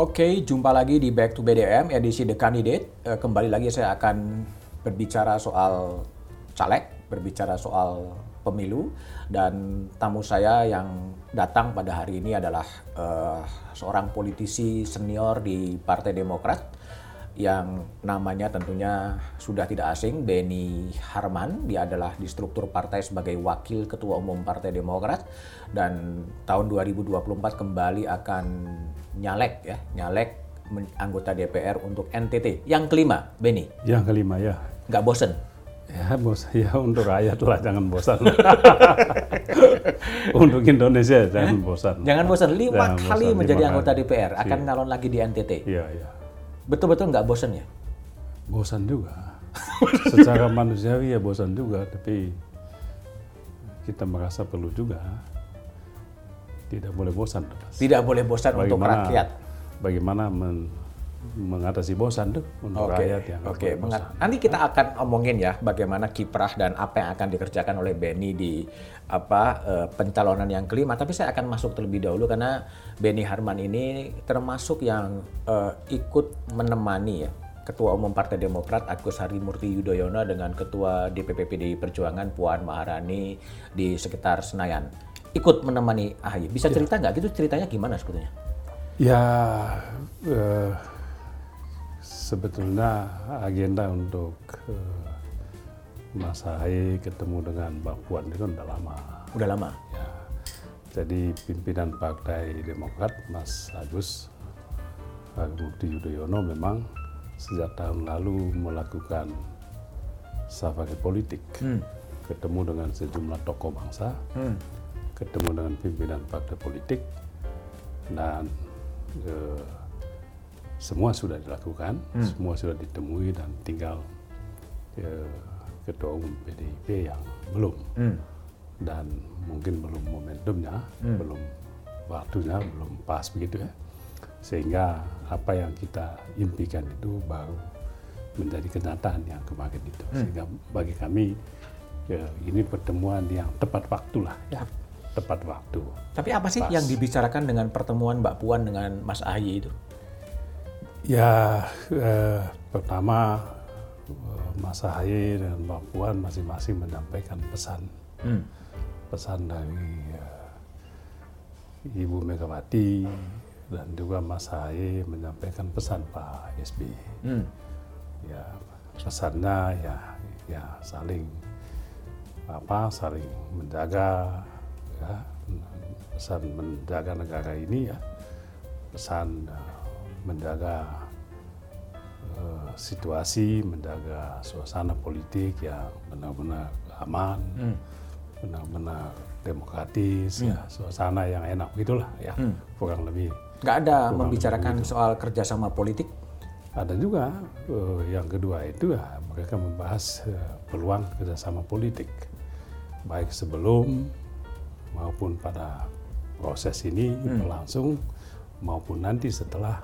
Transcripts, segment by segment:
Oke, jumpa lagi di Back to BDM edisi The Candidate. Eh, Kembali lagi saya akan berbicara soal caleg, berbicara soal pemilu, dan tamu saya yang datang pada hari ini adalah eh, seorang politisi senior di Partai Demokrat yang namanya tentunya sudah tidak asing, Benny Harman. Dia adalah di struktur partai sebagai wakil ketua umum Partai Demokrat dan tahun 2024 kembali akan nyalek ya, nyalek anggota DPR untuk NTT. Yang kelima, Benny, Yang kelima ya, nggak bosen? ya bos, ya untuk rakyat lah jangan bosan. untuk Indonesia jangan bosan. Jangan bosen, lima Jangan kali bosan, menjadi lima anggota kali. DPR, akan nyalon lagi di NTT. Iya iya, Betul-betul nggak bosen ya? bosan juga. Secara manusiawi ya bosan juga, tapi kita merasa perlu juga. Tidak boleh bosan. Tidak boleh bosan untuk rakyat. Bagaimana men- mengatasi bosan tuh untuk Oke, rakyat yang oke. bosan. Nanti kita akan omongin ya bagaimana kiprah dan apa yang akan dikerjakan oleh Benny di apa eh, pencalonan yang kelima. Tapi saya akan masuk terlebih dahulu karena Benny Harman ini termasuk yang eh, ikut menemani ya Ketua Umum Partai Demokrat Agus Harimurti Yudhoyono dengan Ketua DPP PDI Perjuangan Puan Maharani di sekitar Senayan. Ikut menemani AHY. Bisa cerita nggak? Gitu ceritanya gimana sebetulnya? Ya, eh, sebetulnya agenda untuk eh, Mas Ahy ketemu dengan Mbak Puan itu udah lama. Udah lama. Ya. Jadi pimpinan Partai Demokrat Mas Agus Harimurti Yudhoyono memang sejak tahun lalu melakukan safari politik, ketemu dengan sejumlah tokoh bangsa, Hmm. ketemu dengan pimpinan partai politik dan eh, semua sudah dilakukan, semua sudah ditemui dan tinggal eh, ketua umum PDIP yang belum Hmm. dan mungkin belum momentumnya, belum waktunya, belum pas begitu ya, sehingga apa yang kita impikan itu baru menjadi kenyataan yang kemarin itu, sehingga bagi kami ya, ini pertemuan yang tepat waktu lah ya, tepat waktu. Tapi apa sih Pas. yang dibicarakan dengan pertemuan Mbak Puan dengan Mas Ahy itu? Ya, eh, pertama eh, Mas Ahy dan Mbak Puan masing-masing menyampaikan pesan, Hmm. pesan dari eh, Ibu Megawati dan juga Mas Ahy menyampaikan pesan Pak SBY. Hmm. Ya, pesannya ya, ya saling apa, saling menjaga, ya, pesan menjaga negara ini ya, pesan eh, menjaga eh, situasi, menjaga suasana politik yang benar-benar aman, Hmm. benar-benar demokratis, ya, suasana yang enak gitulah ya, kurang lebih. Nggak ada membicarakan soal kerjasama politik. Ada juga eh, yang kedua itu ya mereka membahas eh, peluang kerjasama politik, baik sebelum maupun pada proses ini berlangsung maupun nanti setelah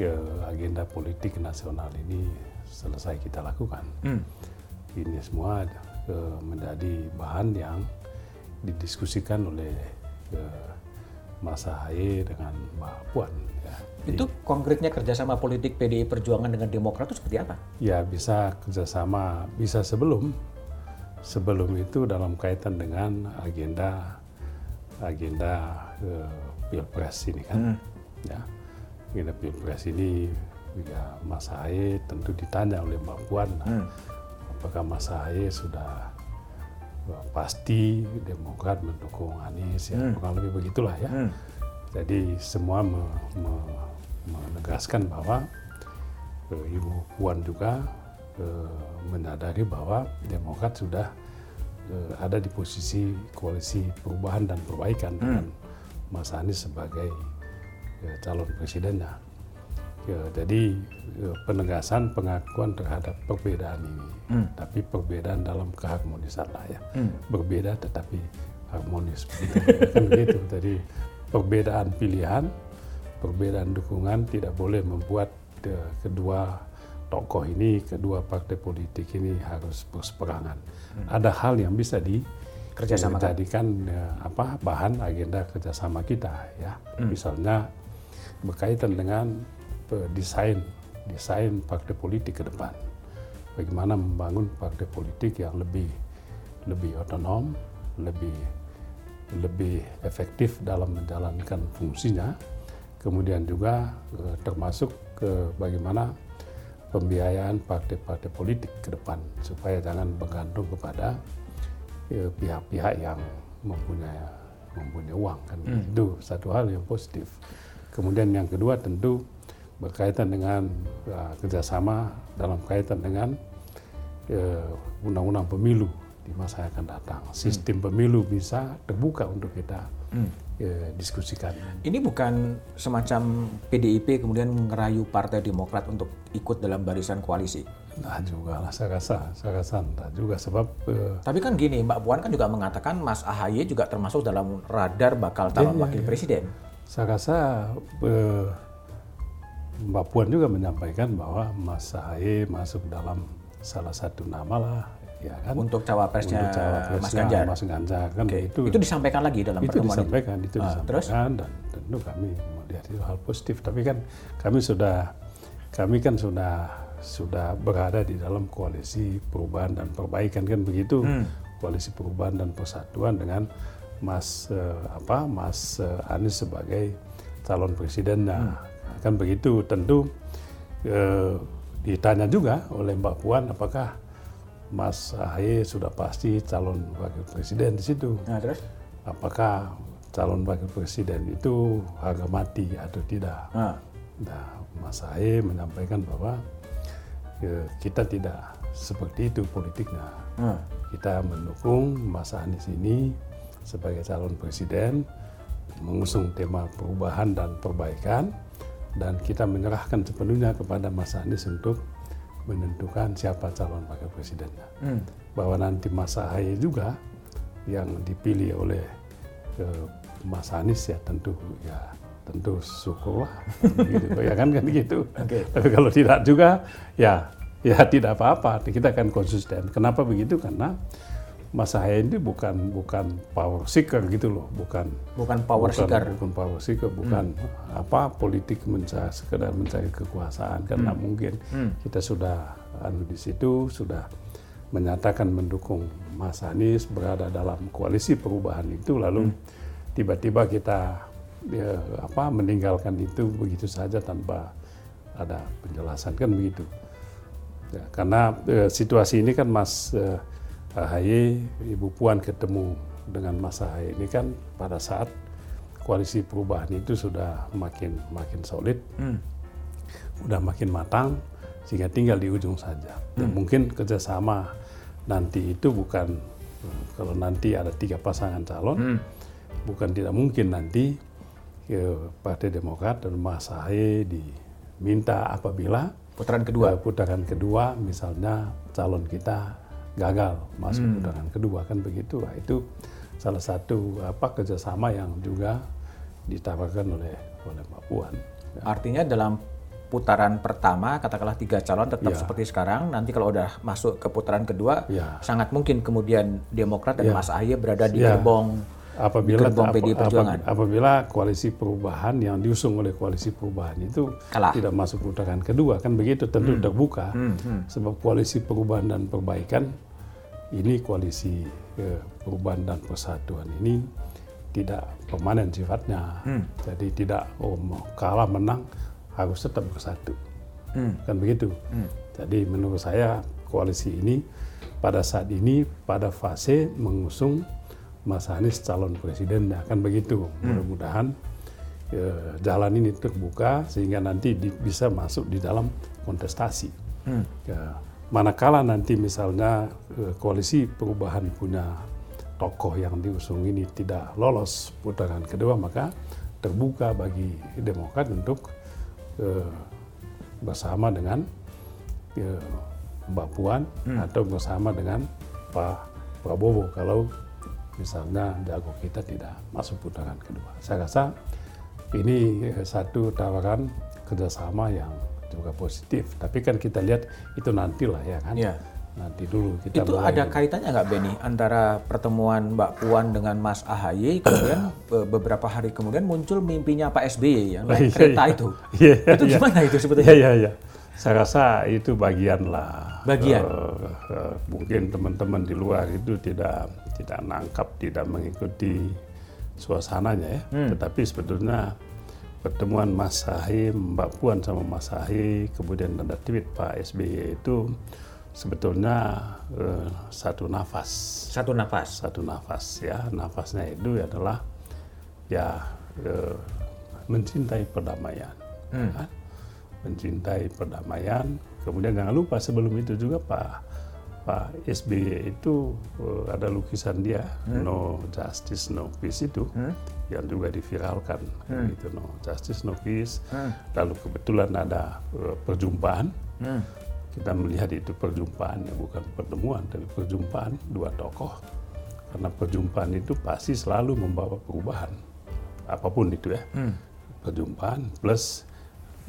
eh, agenda politik nasional ini selesai kita lakukan. Hmm. Ini semua eh, menjadi bahan yang didiskusikan oleh eh, Mas Ahy dengan Mbak Puan. Ya. Itu konkretnya kerjasama politik PDI Perjuangan dengan Demokrat itu seperti apa? Ya bisa kerjasama, bisa sebelum. Sebelum itu dalam kaitan dengan agenda agenda eh, pilpres ini kan, ya agenda pilpres ini juga Mas Ahy tentu ditanya oleh Mbak Puan, nah, apakah Mas Ahy sudah eh, pasti Demokrat mendukung Anies ya kurang lebih begitulah ya. Jadi semua me- me- menegaskan bahwa eh, Ibu Puan juga eh, menyadari bahwa Demokrat sudah eh, ada di posisi koalisi perubahan dan perbaikan dengan Mas Anies sebagai eh, calon presidennya. Ya, jadi eh, penegasan pengakuan terhadap perbedaan ini, tapi perbedaan dalam keharmonisan lah ya, berbeda tetapi harmonis, begitu, kan begitu. Jadi perbedaan pilihan, perbedaan dukungan tidak boleh membuat eh, kedua tokoh ini, kedua partai politik ini harus berseberangan. Ada hal yang bisa di Kerjasamakan. jadikan eh, apa bahan agenda kerjasama kita ya. Misalnya berkaitan dengan eh, desain desain partai politik ke depan. Bagaimana membangun partai politik yang lebih lebih otonom, lebih lebih efektif dalam menjalankan fungsinya. Kemudian juga eh, termasuk ke bagaimana pembiayaan partai-partai politik ke depan supaya jangan bergantung kepada eh, pihak-pihak yang mempunyai mempunyai uang kan Hmm. itu satu hal yang positif. Kemudian yang kedua tentu berkaitan dengan uh, kerjasama dalam kaitan dengan uh, undang-undang pemilu di masa yang akan datang. Sistem pemilu bisa terbuka untuk kita Hmm. uh, diskusikan. Ini bukan semacam PDIP kemudian ngerayu Partai Demokrat untuk ikut dalam barisan koalisi. Nah juga lah saya rasa, saya rasa entah juga sebab uh, Tapi kan gini, Mbak Puan kan juga mengatakan Mas AHY juga termasuk dalam radar bakal calon Iya, wakil iya. presiden. Saya rasa eh, Mbak Puan juga menyampaikan bahwa Mas Ahaye masuk dalam salah satu nama lah, ya kan? Untuk cawapresnya Untuk cawapresnya Mas Ganjar. Mas Ganjar kan Oke, itu. itu disampaikan lagi dalam itu pertemuan itu. disampaikan, itu Ah, terus? disampaikan dan tentu kami melihat itu hal positif. Tapi kan kami sudah, kami kan sudah sudah berada di dalam koalisi perubahan dan perbaikan kan begitu, Hmm. koalisi perubahan dan persatuan dengan Mas eh, apa Mas eh, Anies sebagai calon presidennya Hmm. kan begitu. Tentu eh, ditanya juga oleh Mbak Puan apakah Mas Ahaye sudah pasti calon wakil presiden di situ Nah, terus? apakah calon wakil presiden itu harga mati atau tidak. Nah, Nah, Mas Ahaye menyampaikan bahwa ya, kita tidak seperti itu politiknya. nah. Kita mendukung Mas Anies ini sebagai calon presiden, mengusung tema perubahan dan perbaikan, dan kita menyerahkan sepenuhnya kepada Mas Anies untuk menentukan siapa calon wakil presidennya. Hmm. bahwa nanti Mas Ahaye juga yang dipilih oleh eh, Mas Anies ya tentu ya tentu syukurlah. Gitu ya kan kan gitu. Oke. tapi kalau tidak juga ya ya tidak apa-apa. Kita akan konsisten. Kenapa begitu? Karena Mas Ahaye ini bukan bukan power seeker gitu loh bukan. Bukan power bukan, seeker. bukan power seeker bukan apa politik mencari sekedar mencari kekuasaan karena mungkin. Hmm. kita sudah anu di situ sudah menyatakan mendukung Mas Anies berada dalam koalisi perubahan itu lalu tiba-tiba kita ya, apa meninggalkan itu begitu saja tanpa ada penjelasan kan begitu. Ya, karena eh, situasi ini kan Mas eh, Ahaye, Ibu Puan ketemu dengan Mas Ahaye ini kan pada saat koalisi perubahan itu sudah makin makin solid, Hmm. udah makin matang, sehingga tinggal di ujung saja. Dan mungkin kerjasama nanti itu bukan eh, kalau nanti ada tiga pasangan calon, Hmm. bukan tidak mungkin nanti eh, Partai Demokrat dan Mas Ahaye diminta apabila Putaran kedua. Dua putaran kedua misalnya calon kita gagal masuk Hmm. putaran kedua kan begitu Nah, itu salah satu apa kerjasama yang juga ditawarkan oleh oleh Mbak Puan Ya. Artinya dalam putaran pertama katakanlah tiga calon tetap Ya. seperti sekarang. Nanti kalau udah masuk ke putaran kedua, Ya. sangat mungkin kemudian Demokrat dan Ya. Mas Ahaye berada di Ya. gerbong apabila gerbong Perjuangan. apa- apabila koalisi perubahan yang diusung oleh koalisi perubahan itu Kalah. tidak masuk putaran kedua kan begitu tentu terbuka Hmm, hmm. sebab koalisi perubahan dan perbaikan ini koalisi eh, perubahan dan persatuan ini tidak permanen sifatnya Hmm. jadi tidak oh mau kalah menang harus tetap bersatu Hmm. kan begitu Hmm. jadi menurut saya koalisi ini pada saat ini pada fase mengusung Mas Anies calon presiden akan begitu. Mudah-mudahan eh, jalan ini terbuka sehingga nanti di- bisa masuk di dalam kontestasi. Hmm. ya, manakala nanti misalnya eh, koalisi perubahan punya tokoh yang diusung ini tidak lolos putaran kedua maka terbuka bagi Demokrat untuk eh, bersama dengan eh, Mbak Puan atau bersama dengan Pak Prabowo. Kalau misalnya jago kita tidak masuk putaran kedua. Saya rasa ini eh, satu tawaran kerjasama yang juga positif. Tapi kan kita lihat itu nantilah ya kan. Iya. nanti dulu kita Itu mulai ada kaitannya nggak Benny antara pertemuan Mbak Puan dengan Mas AHY kemudian be- beberapa hari kemudian muncul mimpinya Pak SBY yang naik Iya, kereta iya. itu. Iya, itu gimana itu sebetulnya? Iya, iya, iya. Saya rasa itu bagian lah. Bagian? Eh, eh, mungkin teman-teman di luar itu tidak tidak nangkap, tidak mengikuti suasananya ya. Hmm. Tetapi sebetulnya pertemuan Mas Ahy, Mbak Puan sama Mas Ahy, kemudian ada tweet Pak SBY itu sebetulnya eh, satu nafas Satu nafas. satu nafas ya nafasnya itu adalah ya eh, mencintai perdamaian Hmm. kan? Mencintai perdamaian. Kemudian jangan lupa sebelum itu juga Pak Pak SBY itu eh, ada lukisan dia no justice no peace itu yang juga diviralkan gitu no justice no peace. Lalu kebetulan ada eh, perjumpaan. Hmm. kita melihat itu perjumpaan ya bukan pertemuan tapi perjumpaan dua tokoh. Karena perjumpaan itu pasti selalu membawa perubahan apa pun itu ya. Perjumpaan plus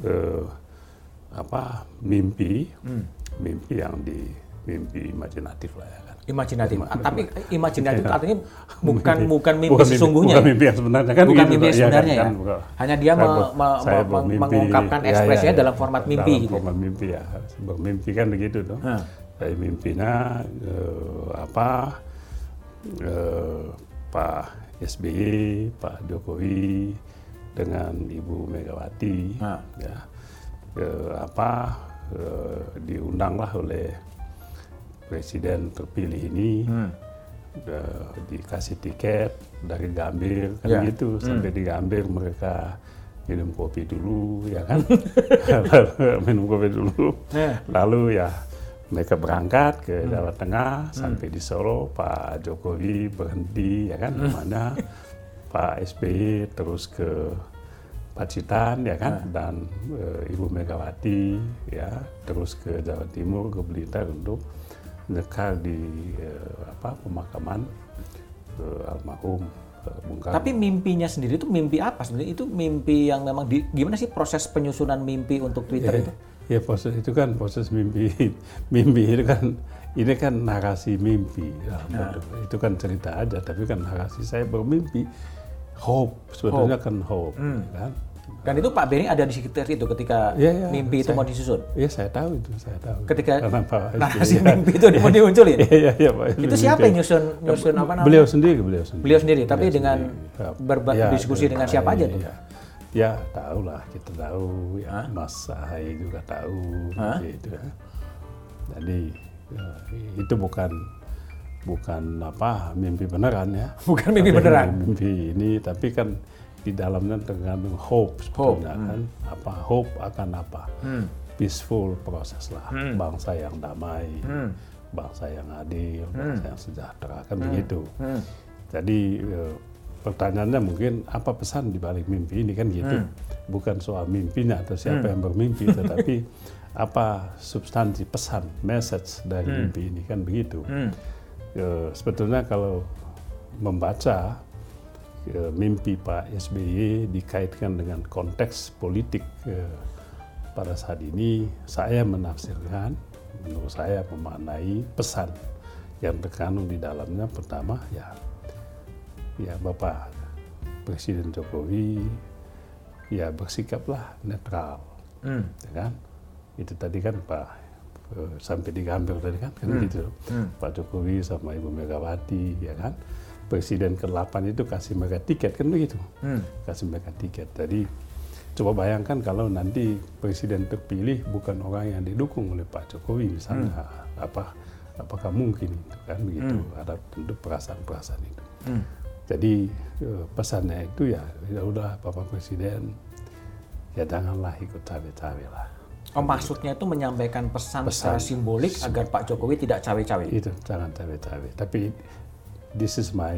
eh, apa mimpi mimpi yang di mimpi imajinatif lah ya kan Imajinatif. Ima- tapi imajinatif Iya. artinya bukan bukan mimpi Bukan sesungguhnya. bukan ya? mimpi yang sebenarnya kan bukan gitu, mimpi Pak. Iya sebenarnya kan, ya. Hanya dia Saya me- saya me- bermimpi. mengungkapkan Ya, ya, ekspresinya ya. dalam format mimpi Dalam gitu. format mimpi ya. Bermimpi kan begitu tuh. Hah. Saya mimpinya eh, apa eh, Pak SBY, Pak Jokowi dengan Ibu Megawati Hah. ya eh, apa eh, diundanglah oleh presiden terpilih ini Hmm. eh, dikasih tiket dari Gambir kan Ya. gitu sampai di Gambir mereka minum kopi dulu ya kan minum kopi dulu Ya. lalu ya mereka berangkat ke Hmm. Jawa Tengah sampai di Solo Pak Jokowi berhenti ya kan Hmm. mana Pak SBY terus ke Pacitan ya kan dan eh, Ibu Megawati ya terus ke Jawa Timur ke Blitar untuk nyekar di eh, apa pemakaman eh, almarhum eh, Bung Karno. Tapi mimpinya sendiri itu mimpi apa sebenarnya? Itu mimpi yang memang di, gimana sih proses penyusunan mimpi untuk Twitter ya, itu? ya proses itu kan proses mimpi mimpi itu kan ini kan narasi mimpi Ya. bentuk- itu kan cerita aja tapi kan narasi saya bermimpi hope sebetulnya kan hope Hmm. kan Dan itu Pak Beni ada di sekitar itu ketika Iya, iya, mimpi itu saya- mau disusun. ya saya tahu itu saya tahu Ketika Karena Pak narasi SBY mimpi itu mau dimunculin. Iya, iya, iya, Pak Itu siapa yang nyusun nyusun apa namanya? Beliau sendiri, beliau sendiri. Beliau sendiri, tapi Beliau dengan sendiri. Ya, berba- ya, diskusi dengan siapa aja tuh? Ya, ya tahu lah, kita tahu. Ya, Mas Ahaye juga tahu. Hah? Gitu ya. Jadi ya, itu bukan bukan apa mimpi beneran ya. Bukan mimpi Tapi beneran. Mimpi ini, tapi kan di dalamnya terkandung hope sebetulnya kan. Apa hope akan apa? Hmm. Peaceful proses lah, bangsa yang damai, Hmm. bangsa yang adil, bangsa yang sejahtera kan begitu. Hmm. Jadi eh, pertanyaannya mungkin apa pesan di balik mimpi ini kan gitu. Hmm. Bukan soal mimpinya atau siapa yang bermimpi, tetapi apa substansi pesan, message dari mimpi ini kan begitu. Hmm. Eh, sebetulnya kalau membaca eh, mimpi Pak SBY dikaitkan dengan konteks politik eh, pada saat ini, saya menafsirkan, menurut saya memaknai pesan yang terkandung di dalamnya pertama ya, ya Bapak Presiden Jokowi ya bersikaplah netral, Hmm. ya kan? Itu tadi kan Pak sampai di Gambir tadi kan, kan gitu. Pak Jokowi sama Ibu Megawati, ya kan? Presiden ke-8 itu kasih mereka tiket kan begitu, Hmm. kasih mereka tiket. Jadi coba bayangkan kalau nanti presiden terpilih bukan orang yang didukung oleh Pak Jokowi misalnya, apa apakah mungkin itu kan begitu? Ada tentu perasaan-perasaan itu. Hmm. Jadi eh, pesannya itu ya, ya udah Bapak Presiden, ya janganlah ikut cawe-cawe lah. Oh, maksudnya itu menyampaikan pesan, Pesan. secara simbolik agar Pak Jokowi tidak cawe-cawe. Itu jangan cawe-cawe. Tapi this is my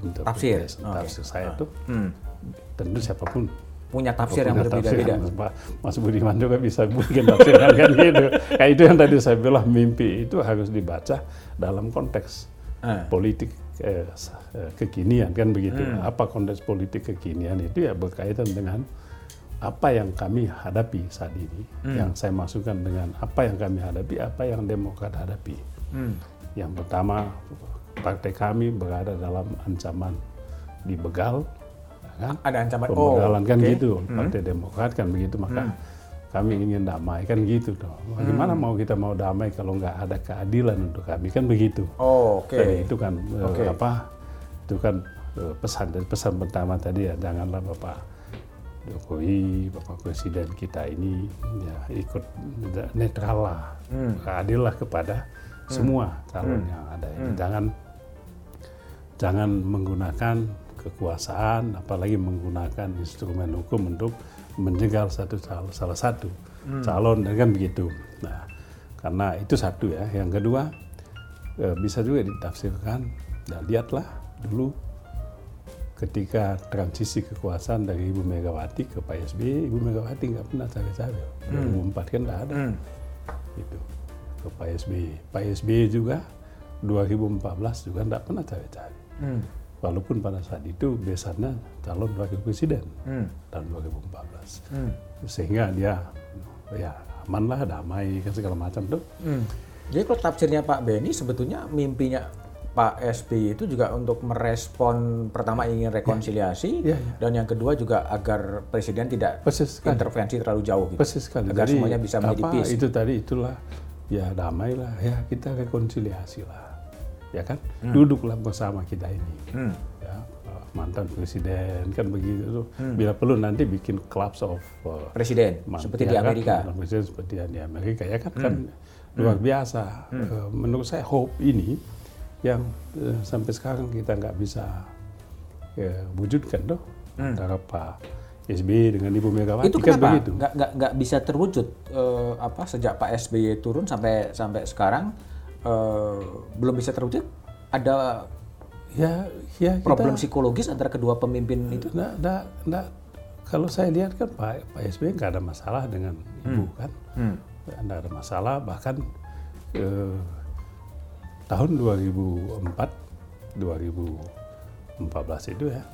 interpretation. Oke. Tafsir saya itu Hmm. tentu siapa pun Punya tafsir yang punya tafsir. berbeda-beda. Pak Mas Budiman juga bisa bikin tafsir kan gitu. Kayak itu yang tadi saya bilang mimpi itu harus dibaca dalam konteks Ah. politik eh, eh, kekinian kan begitu. Hmm. Apa konteks politik kekinian itu ya berkaitan dengan apa yang kami hadapi saat ini, yang saya masukkan dengan apa yang kami hadapi, apa yang Demokrat hadapi. Hmm. Yang pertama, partai kami berada dalam ancaman dibegal, ya kan? Ada ancaman. Pembegalan kan oke. gitu, Partai Demokrat kan begitu, maka kami ingin damai kan gitu dong. Bagaimana mau kita mau damai kalau nggak ada keadilan untuk kami kan begitu. Oh, oke. Jadi itu kan eh, Oke. apa? Itu kan eh, pesan dari pesan pertama tadi ya janganlah Bapak Jokowi, Bapak Presiden kita ini ya ikut netral lah, Hmm. adil lah kepada semua calon yang ada ini. Jangan jangan menggunakan kekuasaan, apalagi menggunakan instrumen hukum untuk menjegal satu cal- salah satu calon dan kan begitu. Nah, karena itu satu ya. Yang kedua eh, bisa juga ditafsirkan. Ya lihatlah dulu ketika transisi kekuasaan dari Ibu Megawati ke Pak SBY, Ibu Megawati nggak pernah cawe-cawe. 2004 kan nggak ada. Hmm. Gitu. Ke Pak SBY. Pak SBY juga 2014 juga nggak pernah cawe-cawe. Hmm. Walaupun pada saat itu besannya calon wakil presiden Hmm. tahun 2014. Hmm. Sehingga dia ya aman lah, damai, kan segala macam tuh. Hmm. Jadi kalau tafsirnya Pak Beni sebetulnya mimpinya Pak SBY itu juga untuk merespon pertama ingin rekonsiliasi Ya, ya. dan yang kedua juga agar presiden tidak Persis sekali. intervensi terlalu jauh gitu. Persis sekali. Agar Jadi, semuanya bisa peace. Itu tadi itulah ya damai lah, ya kita rekonsiliasi lah, ya kan? Duduklah bersama kita ini, Hmm. ya mantan presiden kan begitu tuh. Bila perlu nanti bikin clubs of uh, Presiden seperti ya di kan? Amerika. Mantan presiden seperti yang di Amerika ya kan kan luar biasa. Eh, menurut saya hope ini yang eh, sampai sekarang kita nggak bisa ya, wujudkan tuh antara Pak SBY dengan Ibu Megawati Itu kan kenapa begitu. nggak nggak nggak bisa terwujud eh, apa sejak Pak SBY turun sampai sampai sekarang eh, belum bisa terwujud? Ada Ya, ya kita, problem psikologis antara kedua pemimpin itu? Nggak, nggak, nggak. Kalau saya lihat kan Pak, Pak SBY nggak ada masalah dengan Ibu kan, Hmm. nggak ada masalah. Bahkan eh, tahun 2004, 2014 itu ya,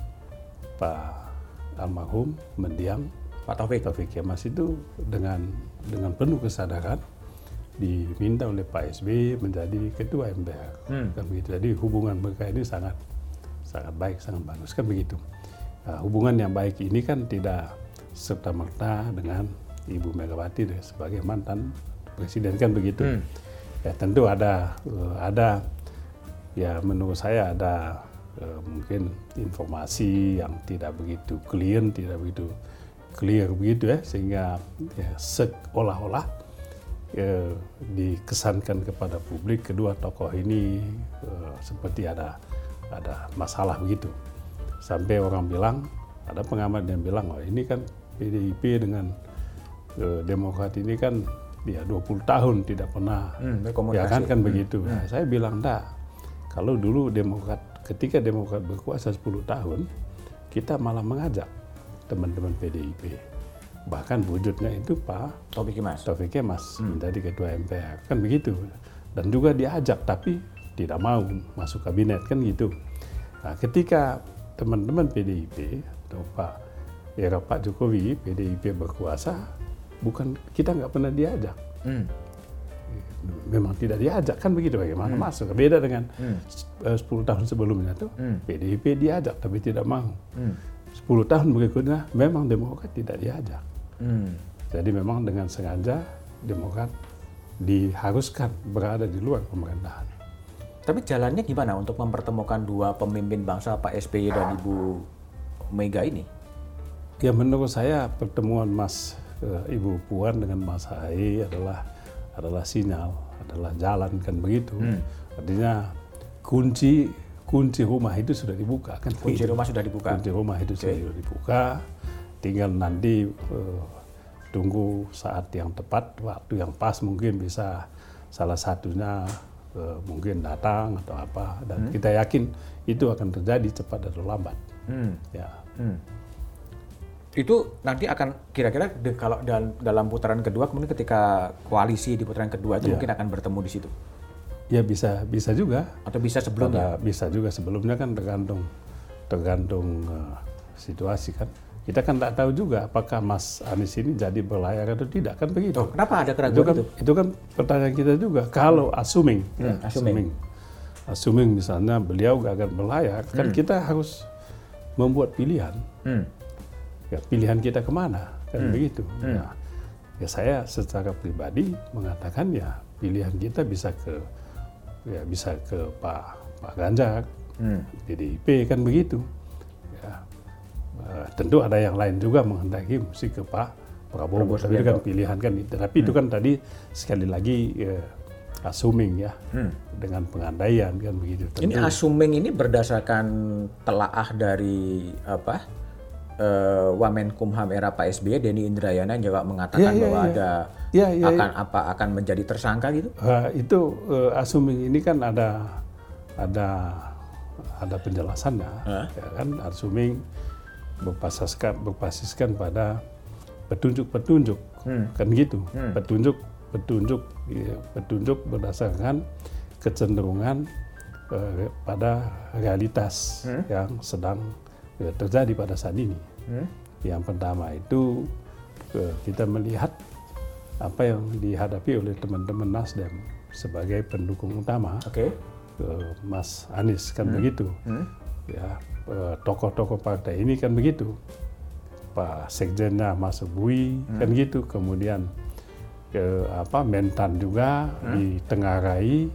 Pak almarhum mendiang Pak Taufik. Taufik Kemas itu dengan dengan penuh kesadaran diminta oleh Pak SBY menjadi ketua MPR Hmm. kan begitu jadi hubungan mereka ini sangat sangat baik sangat bagus kan begitu Nah, hubungan yang baik ini kan tidak serta merta dengan Ibu Megawati deh, sebagai mantan presiden kan begitu Hmm. Ya tentu ada eh, ada. Ya menurut saya ada eh, mungkin informasi yang tidak begitu clear tidak begitu clear begitu ya sehingga ya, seolah-olah eh, dikesankan kepada publik kedua tokoh ini eh, seperti ada ada masalah begitu. Sampai orang bilang ada pengamat yang bilang oh ini kan PDIP dengan Demokrat ini kan ya 20 tahun tidak pernah. Hmm, ya kan kan begitu. Nah, saya bilang enggak kalau dulu Demokrat ketika Demokrat berkuasa 10 tahun kita malah mengajak teman-teman PDIP bahkan wujudnya itu Pak Taufik Kemas. Taufik Kemas menjadi ketua MPR kan begitu. Dan juga diajak tapi tidak mau masuk kabinet kan gitu. Nah ketika teman-teman PDIP atau Pak era Pak Jokowi PDIP berkuasa bukan kita nggak pernah diajak Hmm. memang tidak diajak kan begitu bagaimana masuk beda dengan Hmm. eh, 10 tahun sebelumnya tuh Hmm. PDIP diajak tapi tidak mau Hmm. 10 tahun berikutnya memang Demokrat tidak diajak Hmm. jadi memang dengan sengaja Demokrat diharuskan berada di luar pemerintahan. Tapi jalannya gimana untuk mempertemukan dua pemimpin bangsa Pak SBY dan Ibu Mega ini? Ya menurut saya pertemuan Mas eh, Ibu Puan dengan Mas Ahy adalah adalah sinyal, adalah jalan kan begitu. Artinya kunci kunci rumah itu sudah dibuka kan. Kunci begitu. rumah sudah dibuka. Kunci rumah itu sudah dibuka, tinggal nanti eh, tunggu saat yang tepat, waktu yang pas mungkin bisa salah satunya eh, mungkin datang atau apa dan kita yakin itu akan terjadi cepat atau lambat. Hmm. Ya. Hmm. Itu nanti akan kira-kira kalau dalam, dalam putaran kedua kemudian ketika koalisi di putaran kedua itu Iya. mungkin akan bertemu di situ Ya bisa bisa juga. atau bisa sebelumnya. Pada bisa juga sebelumnya kan tergantung tergantung eh, situasi kan. kita kan tidak tahu juga apakah Mas Anies ini jadi berlayar atau tidak kan begitu. Oh, kenapa ada itu keraguan kan itu? itu kan pertanyaan kita juga. Kalau assuming, ya, Hmm, assuming. assuming, misalnya beliau gak akan berlayar, kan kita harus membuat pilihan. Hmm. Ya, pilihan kita ke mana kan Hmm. begitu. Ya, ya saya secara pribadi mengatakan ya pilihan kita bisa ke ya bisa ke Pak Pak Ganjar, Hmm. PDIP kan begitu. Ya, eh, tentu ada yang lain juga menghendaki mesti ke Pak Prabowo, Prabowo tapi itu kan pilihan kan. Tapi itu kan tadi sekali lagi eh, assuming ya Hmm. dengan pengandaian kan begitu. Ini Tentu- assuming ini berdasarkan telaah dari apa? Eh, Wamenkumham era Pak SBY Denny Indrayana juga mengatakan Iya, iya, bahwa iya. ada Iya, iya, akan apa akan menjadi tersangka gitu. Eh, itu eh, assuming ini kan ada ada ada penjelasannya Hah? ya kan assuming berpasaskan berpasiskan pada petunjuk-petunjuk Hmm. kan gitu Hmm. petunjuk petunjuk ya, petunjuk berdasarkan kecenderungan eh, pada realitas Hmm. yang sedang eh, terjadi pada saat ini Hmm. yang pertama itu eh, kita melihat apa yang dihadapi oleh teman-teman Nasdem sebagai pendukung utama Oke. eh, Mas Anies kan begitu. Hmm. Ya, tokoh-tokoh partai ini kan begitu. Pak Sekjennya Mas Bui kan gitu. Kemudian eh, apa Mentan juga ditengarai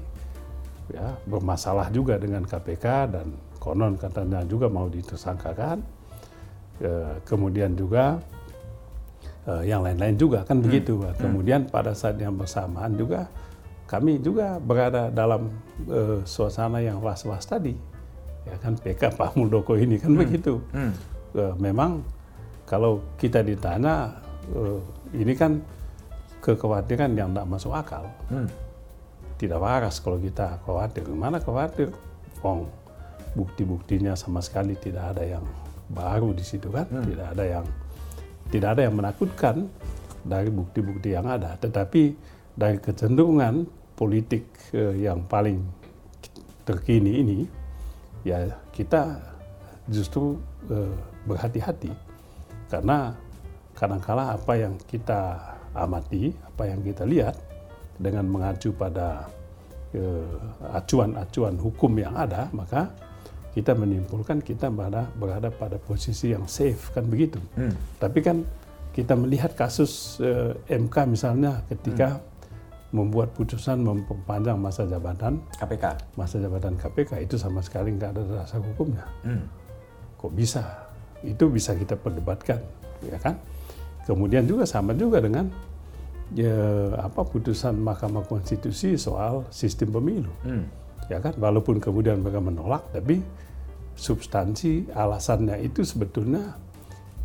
ya bermasalah juga dengan KPK dan konon katanya juga mau ditersangkakan. Eh, kemudian juga eh, yang lain-lain juga kan begitu. Kemudian pada saat yang bersamaan juga kami juga berada dalam eh, suasana yang was-was tadi. Ya kan PK Pak Muldoko ini kan begitu. Hmm. Eh, memang kalau kita ditanya eh, ini kan kekhawatiran yang tidak masuk akal Hmm. tidak waras kalau kita khawatir. Gimana khawatir? Wong bukti-buktinya sama sekali tidak ada yang baru di situ kan, tidak ada yang tidak ada yang menakutkan dari bukti-bukti yang ada. Tetapi dari kecenderungan politik eh, yang paling terkini ini, ya kita justru eh, berhati-hati. Karena kadangkala apa yang kita amati, apa yang kita lihat dengan mengacu pada eh, acuan-acuan hukum yang ada, maka kita menyimpulkan kita berada, berada pada posisi yang safe kan begitu. Hmm. Tapi kan kita melihat kasus eh, MK misalnya ketika membuat putusan memperpanjang masa jabatan KPK. masa jabatan KPK itu sama sekali nggak ada dasar hukumnya Hmm. kok bisa? Itu bisa kita perdebatkan, ya kan? Kemudian juga sama juga dengan ya, apa putusan Mahkamah Konstitusi soal sistem pemilu, Hmm. Ya kan? Walaupun kemudian mereka menolak, tapi substansi alasannya itu sebetulnya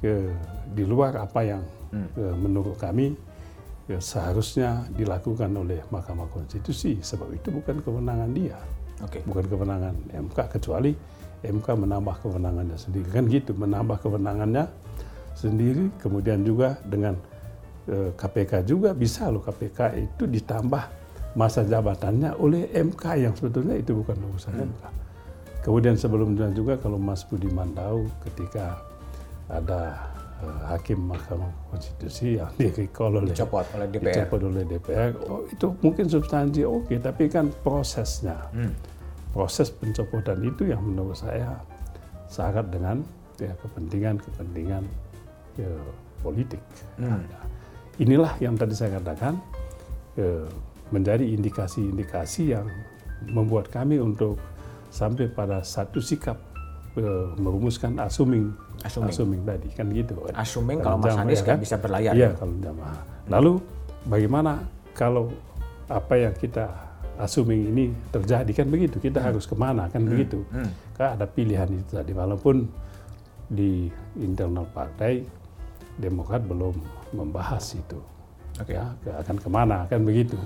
eh, di luar apa yang eh, menurut kami eh, seharusnya dilakukan oleh Mahkamah Konstitusi, sebab itu bukan kewenangan dia. Oke. bukan kewenangan MK kecuali MK menambah kewenangannya sendiri. Kan gitu menambah kewenangannya sendiri. Kemudian juga dengan eh, KPK juga bisa loh. KPK itu ditambah masa jabatannya oleh MK yang sebetulnya itu bukan urusan MK kemudian sebelumnya juga kalau Mas Budiman tahu ketika ada eh, hakim Mahkamah Konstitusi yang di recall oleh Dicopot oleh DPR. dicopot oleh DPR. Oh, itu mungkin substansi oke, tapi kan prosesnya, Hmm. proses pencopotan itu yang menurut saya syarat dengan ya, kepentingan-kepentingan ya, politik. Hmm. Nah, inilah yang tadi saya katakan eh, menjadi indikasi-indikasi yang membuat kami untuk sampai pada satu sikap eh, merumuskan assuming, Assuming. tadi kan gitu. kan. Assuming kalau Mas jamaah, Anies ya kan? bisa berlayar. Iya kalau jamaah. Lalu bagaimana kalau apa yang kita assuming ini terjadi kan begitu kita harus ke mana kan begitu Hmm. kan ada pilihan itu tadi walaupun di internal partai Demokrat belum membahas itu Oke. ya akan ke mana kan begitu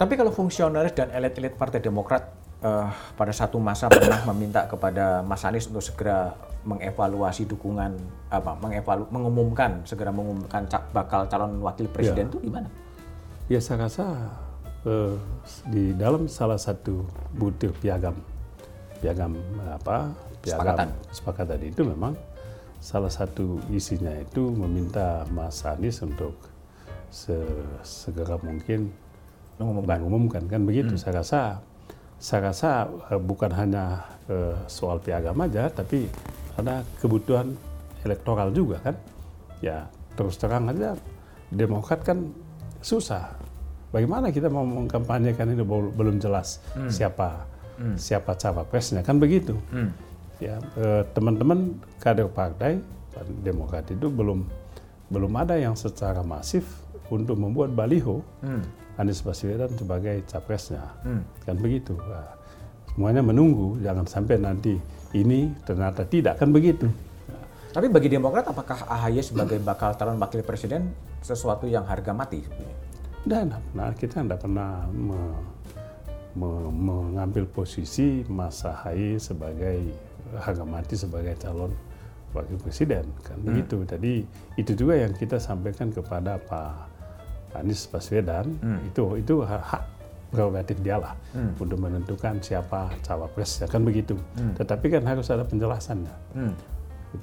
Tapi kalau fungsionaris dan elit-elit Partai Demokrat eh, pada satu masa pernah meminta kepada Mas Anies untuk segera mengevaluasi dukungan apa mengevalu mengumumkan segera mengumumkan bakal calon wakil presiden itu gimana? ya saya rasa eh, di dalam salah satu butir piagam piagam apa piagam kesepakatan itu memang salah satu isinya itu meminta Mas Anies untuk segera mungkin mengumumkan, mengumumkan kan begitu. Hmm. Saya rasa saya rasa uh, bukan hanya uh, soal piagam aja, tapi ada kebutuhan elektoral juga kan. Ya terus terang aja Demokrat kan susah. Bagaimana kita mau mengkampanyekan ini belum jelas hmm. siapa hmm. siapa cawapresnya kan begitu. Hmm. Ya eh, teman-teman kader partai Demokrat itu belum belum ada yang secara masif untuk membuat baliho hmm. Anies Baswedan sebagai capresnya. Hmm. Kan begitu. Nah, semuanya menunggu, jangan sampai nanti ini ternyata tidak, kan begitu. Nah. Tapi bagi Demokrat, apakah AHY sebagai bakal calon wakil presiden sesuatu yang harga mati? Dan nah, kita tidak pernah me, me, mengambil posisi Mas AHY sebagai harga mati sebagai calon wakil presiden kan hmm. begitu. Jadi itu juga yang kita sampaikan kepada Pak Anies Baswedan hmm. itu itu hak prerogatif dia lah hmm. untuk menentukan siapa cawapres ya kan begitu. Hmm. Tetapi kan harus ada penjelasannya. Hmm.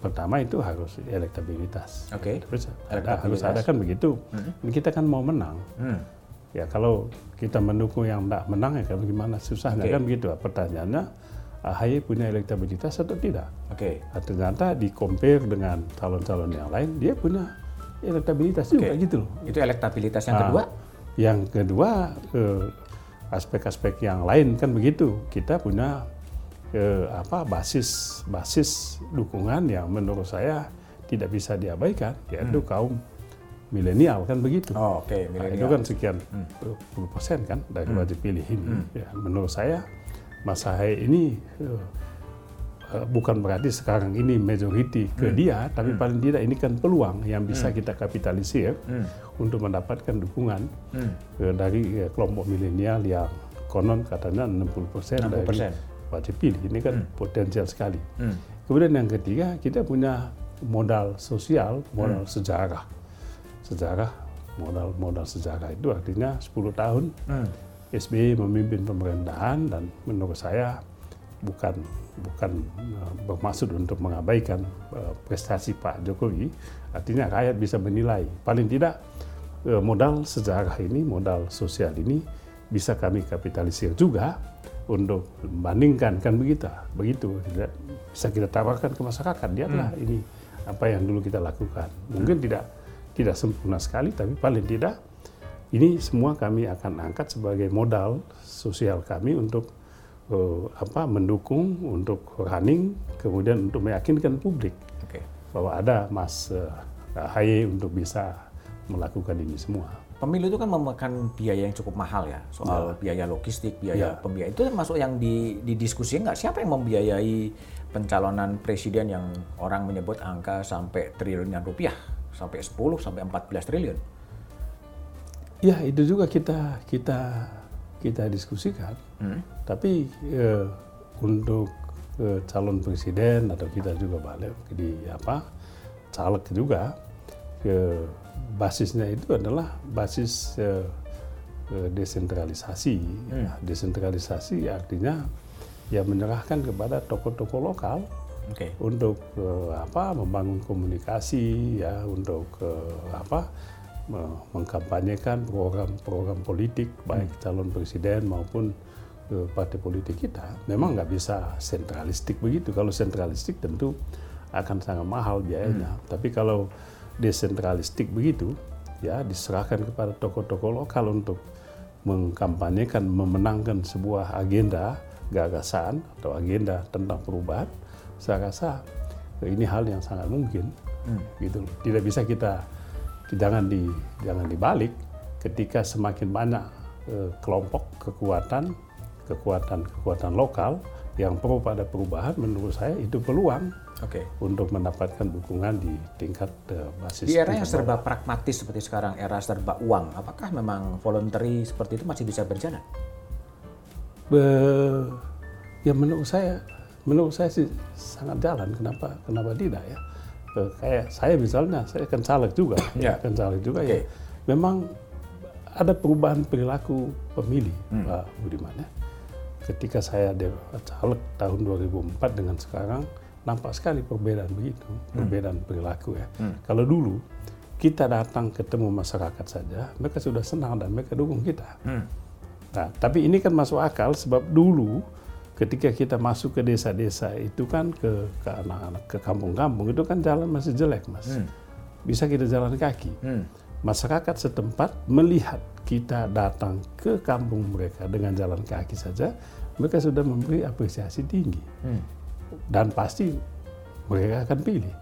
Pertama itu harus elektabilitas. Oke. Okay. ada harus ada kan begitu. Hmm. Kita kan mau menang. Hmm. Ya kalau kita mendukung yang tidak menang ya kan gimana susahnya okay. kan begitu. Pertanyaannya AHY punya elektabilitas atau tidak? Oke. Okay. Ternyata di compare dengan calon-calon yang lain dia punya elektabilitas juga okay. gitu loh. Itu elektabilitas yang nah, kedua? Yang kedua eh, aspek-aspek yang lain kan begitu. Kita punya eh, apa basis basis dukungan yang menurut saya tidak bisa diabaikan yaitu hmm. kaum milenial kan begitu. Oh, Oke, okay. Nah, itu kan sekian hmm. puluh persen kan dari hmm. wajib pilih ini. Hmm. Ya, menurut saya Mas Ahaye ini eh, Eh, bukan berarti sekarang ini majority ke hmm. dia, tapi hmm. paling tidak ini kan peluang yang bisa hmm. kita kapitalisir hmm. untuk mendapatkan dukungan hmm. Eh, dari uh, kelompok milenial yang konon katanya 60 persen dari wajib pilih. Ini kan hmm. potensial sekali. Hmm. Kemudian yang ketiga kita punya modal sosial, modal hmm. sejarah, sejarah modal modal sejarah itu artinya 10 tahun hmm. SBY memimpin pemerintahan dan menurut saya bukan bukan uh, bermaksud untuk mengabaikan uh, prestasi Pak Jokowi, artinya rakyat bisa menilai. Paling tidak uh, modal sejarah ini, modal sosial ini bisa kami kapitalisir juga untuk membandingkan kan begitu, begitu bisa kita tawarkan ke masyarakat. Lihatlah hmm. ini apa yang dulu kita lakukan. Mungkin hmm. tidak tidak sempurna sekali, tapi paling tidak ini semua kami akan angkat sebagai modal sosial kami untuk apa mendukung untuk running kemudian untuk meyakinkan publik okay. bahwa ada Mas uh, untuk bisa melakukan ini semua. Pemilu itu kan memakan biaya yang cukup mahal ya, soal oh. biaya logistik, biaya ya. pembiayaan. Itu termasuk yang di, didiskusi nggak? Siapa yang membiayai pencalonan presiden yang orang menyebut angka sampai triliunan rupiah, sampai 10 sampai 14 triliun? Ya itu juga kita kita kita diskusikan. Hmm. Tapi eh, untuk eh, calon presiden atau kita juga balik di apa caleg juga ke basisnya itu adalah basis eh, desentralisasi. Hmm. Ya, desentralisasi artinya ya menyerahkan kepada tokoh-tokoh lokal okay. untuk eh, apa membangun komunikasi ya untuk eh, apa mengkampanyekan program-program politik baik hmm. calon presiden maupun uh, partai politik kita memang nggak bisa sentralistik begitu kalau sentralistik tentu akan sangat mahal biayanya hmm. tapi kalau desentralistik begitu ya diserahkan kepada tokoh-tokoh lokal untuk mengkampanyekan memenangkan sebuah agenda gagasan atau agenda tentang perubahan saya rasa ini hal yang sangat mungkin hmm. gitu tidak bisa kita jangan di jangan dibalik ketika semakin banyak eh, kelompok kekuatan kekuatan kekuatan lokal yang pro pada perubahan menurut saya itu peluang okay. untuk mendapatkan dukungan di tingkat uh, basis. Di era yang serba pragmatis seperti sekarang, era serba uang, apakah memang voluntary seperti itu masih bisa berjalan? Be, ya menurut saya, menurut saya sih sangat jalan. Kenapa? Kenapa tidak ya? kayak saya misalnya saya kan caleg juga ya. kan caleg juga okay. ya memang ada perubahan perilaku pemilih hmm. Pak Budiman ya ketika saya caleg tahun 2004 dengan sekarang nampak sekali perbedaan begitu, perbedaan perilaku ya. Kalau dulu kita datang ketemu masyarakat saja, mereka sudah senang dan mereka dukung kita. Nah, tapi ini kan masuk akal sebab dulu ketika kita masuk ke desa-desa itu kan ke ke anak-anak ke kampung-kampung itu kan jalan masih jelek mas, bisa kita jalan kaki. Masyarakat setempat melihat kita datang ke kampung mereka dengan jalan kaki saja, mereka sudah memberi apresiasi tinggi dan pasti mereka akan pilih.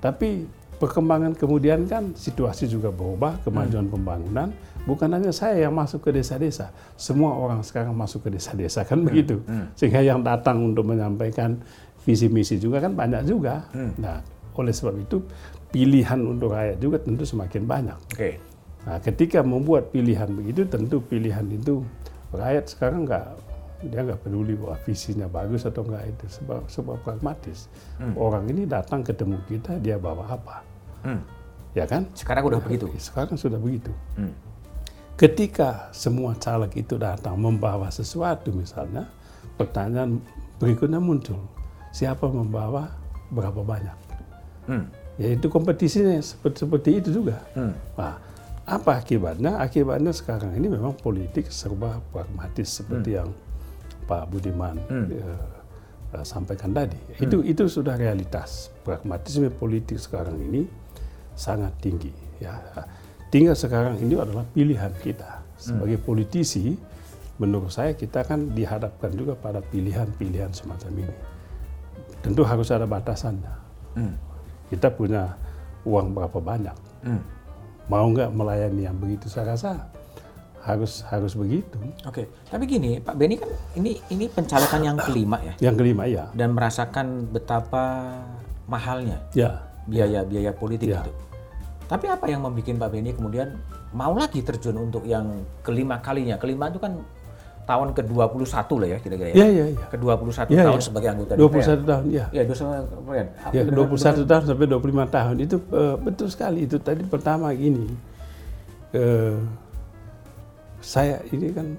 Tapi perkembangan kemudian kan situasi juga berubah, kemajuan pembangunan. Bukan hanya saya yang masuk ke desa-desa, semua orang sekarang masuk ke desa-desa kan begitu. Sehingga yang datang untuk menyampaikan visi misi juga kan banyak juga. Nah, oleh sebab itu pilihan untuk rakyat juga tentu semakin banyak. Oke. Nah, ketika membuat pilihan begitu, tentu pilihan itu rakyat sekarang nggak dia nggak peduli bahwa visinya bagus atau enggak itu sebab sebab pragmatis. Orang ini datang ketemu kita dia bawa apa, Hmm. ya kan? Sekarang udah begitu. Sekarang sudah begitu. Hmm. Ketika semua caleg itu datang membawa sesuatu misalnya, pertanyaan berikutnya muncul, siapa membawa berapa banyak? Hmm. Ya itu kompetisinya seperti, seperti itu juga. Hmm. Nah, apa akibatnya? Akibatnya sekarang ini memang politik serba pragmatis seperti yang Pak Budiman eh, eh, sampaikan tadi. Itu itu sudah realitas. Pragmatisme politik sekarang ini sangat tinggi. Ya, tinggal sekarang ini adalah pilihan kita sebagai politisi. Menurut saya kita kan dihadapkan juga pada pilihan-pilihan semacam ini. Tentu harus ada batasannya. Hmm. Kita punya uang berapa banyak? Hmm. Mau nggak melayani yang begitu? Saya rasa harus harus begitu. Oke, tapi gini Pak Beni kan ini ini pencalekan yang kelima ya Yang kelima ya, dan merasakan betapa mahalnya ya biaya-biaya politik Ya. itu. Tapi apa yang membuat Pak Beni kemudian mau lagi terjun untuk yang kelima kalinya? Kelima itu kan tahun ke-21 lah ya kira-kira ya. ya ya ya. Ke-21 Ya, tahun ya. sebagai anggota 21 tahun ya. Ya, 21 kemarin. Ya, 21 tahun sampai 25 tahun itu eh, betul sekali itu tadi pertama gini. eh, saya ini kan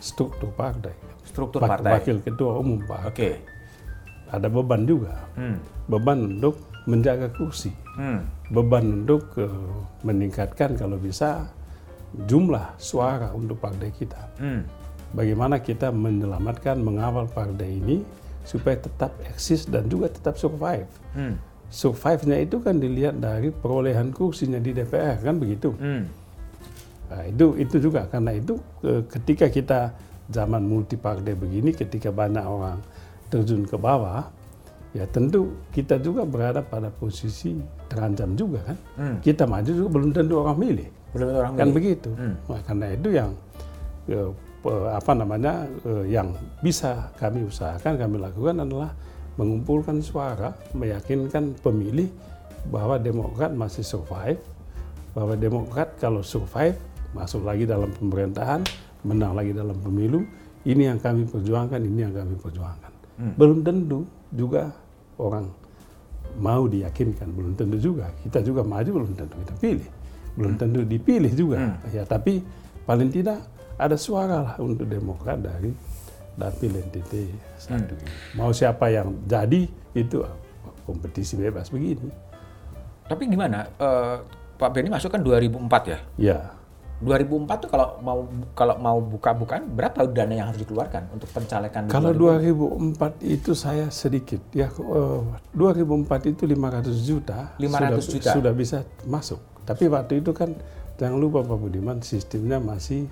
struktur partai. Struktur Wak- partai. Wakil ketua umum Pak. Oke. Ada beban juga. Hmm. Beban untuk menjaga kursi. Hmm. Beban untuk eh, meningkatkan kalau bisa jumlah suara untuk partai kita. Hmm. Bagaimana kita menyelamatkan, mengawal partai ini supaya tetap eksis dan juga tetap survive. Hmm. Survive-nya itu kan dilihat dari perolehan kursinya di DPR kan begitu. Hmm. Nah, itu itu juga karena itu ketika kita zaman multi partai begini, ketika banyak orang terjun ke bawah, ya tentu kita juga berada pada posisi terancam juga kan. Hmm. Kita maju juga belum tentu orang milih, Belum ada orang kan milih. begitu. Hmm. Nah, karena itu yang eh, apa namanya eh, yang bisa kami usahakan, kami lakukan adalah mengumpulkan suara, meyakinkan pemilih bahwa Demokrat masih survive, bahwa Demokrat kalau survive masuk lagi dalam pemerintahan, menang lagi dalam pemilu, ini yang kami perjuangkan, ini yang kami perjuangkan. Belum tentu juga orang mau diyakinkan, belum tentu juga. Kita juga maju belum tentu kita pilih, belum tentu dipilih juga. Ya, tapi paling tidak ada suara lah untuk Demokrat dari dapil NTT satu ini. Mau siapa yang jadi itu kompetisi bebas begini. Tapi gimana? Eh, Pak Beni masuk kan 2004 ya? Ya, 2004 tuh kalau mau kalau mau buka-bukaan berapa dana yang harus dikeluarkan untuk pencalekan kalau 2004? 2004 itu saya sedikit ya. eh, 2004 itu 500 juta. 500 sudah, juta. sudah bisa masuk. Tapi waktu itu kan jangan lupa Pak Budiman sistemnya masih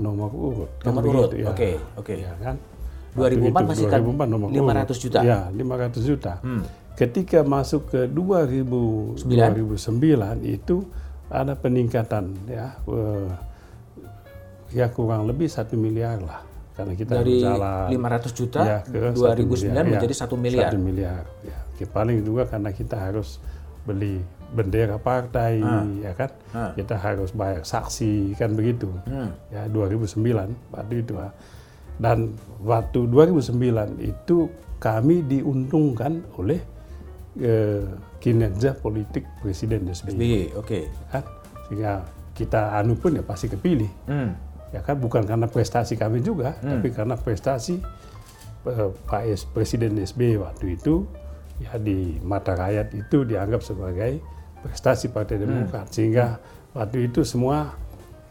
nomor urut. Kan Nomor urut, begitu, ya. oke, oke. Ya kan. 2004 Waktu itu masih kan 2004 nomor 500 urut. juta? Ya, 500 juta. Hmm. Ketika masuk ke 2000, 2009 itu ada peningkatan ya eh, ya kurang lebih satu miliar lah karena kita Dari berjalan 500 juta ya, ke 2009 satu miliar, menjadi ya, satu miliar. satu miliar ya Oke, paling juga karena kita harus beli bendera partai ya kan Ah. kita harus bayar saksi kan begitu Hmm. ya 2009 waktu itu ah. dan waktu 2009 itu kami diuntungkan oleh eh, kinerja politik Presiden SBY SBY, oke. kan sehingga kita anu pun ya pasti kepilih Hmm. ya kan bukan karena prestasi kami juga tapi karena prestasi eh, Pak S- Presiden SBY waktu itu ya di mata rakyat itu dianggap sebagai prestasi Partai Demokrat sehingga waktu itu semua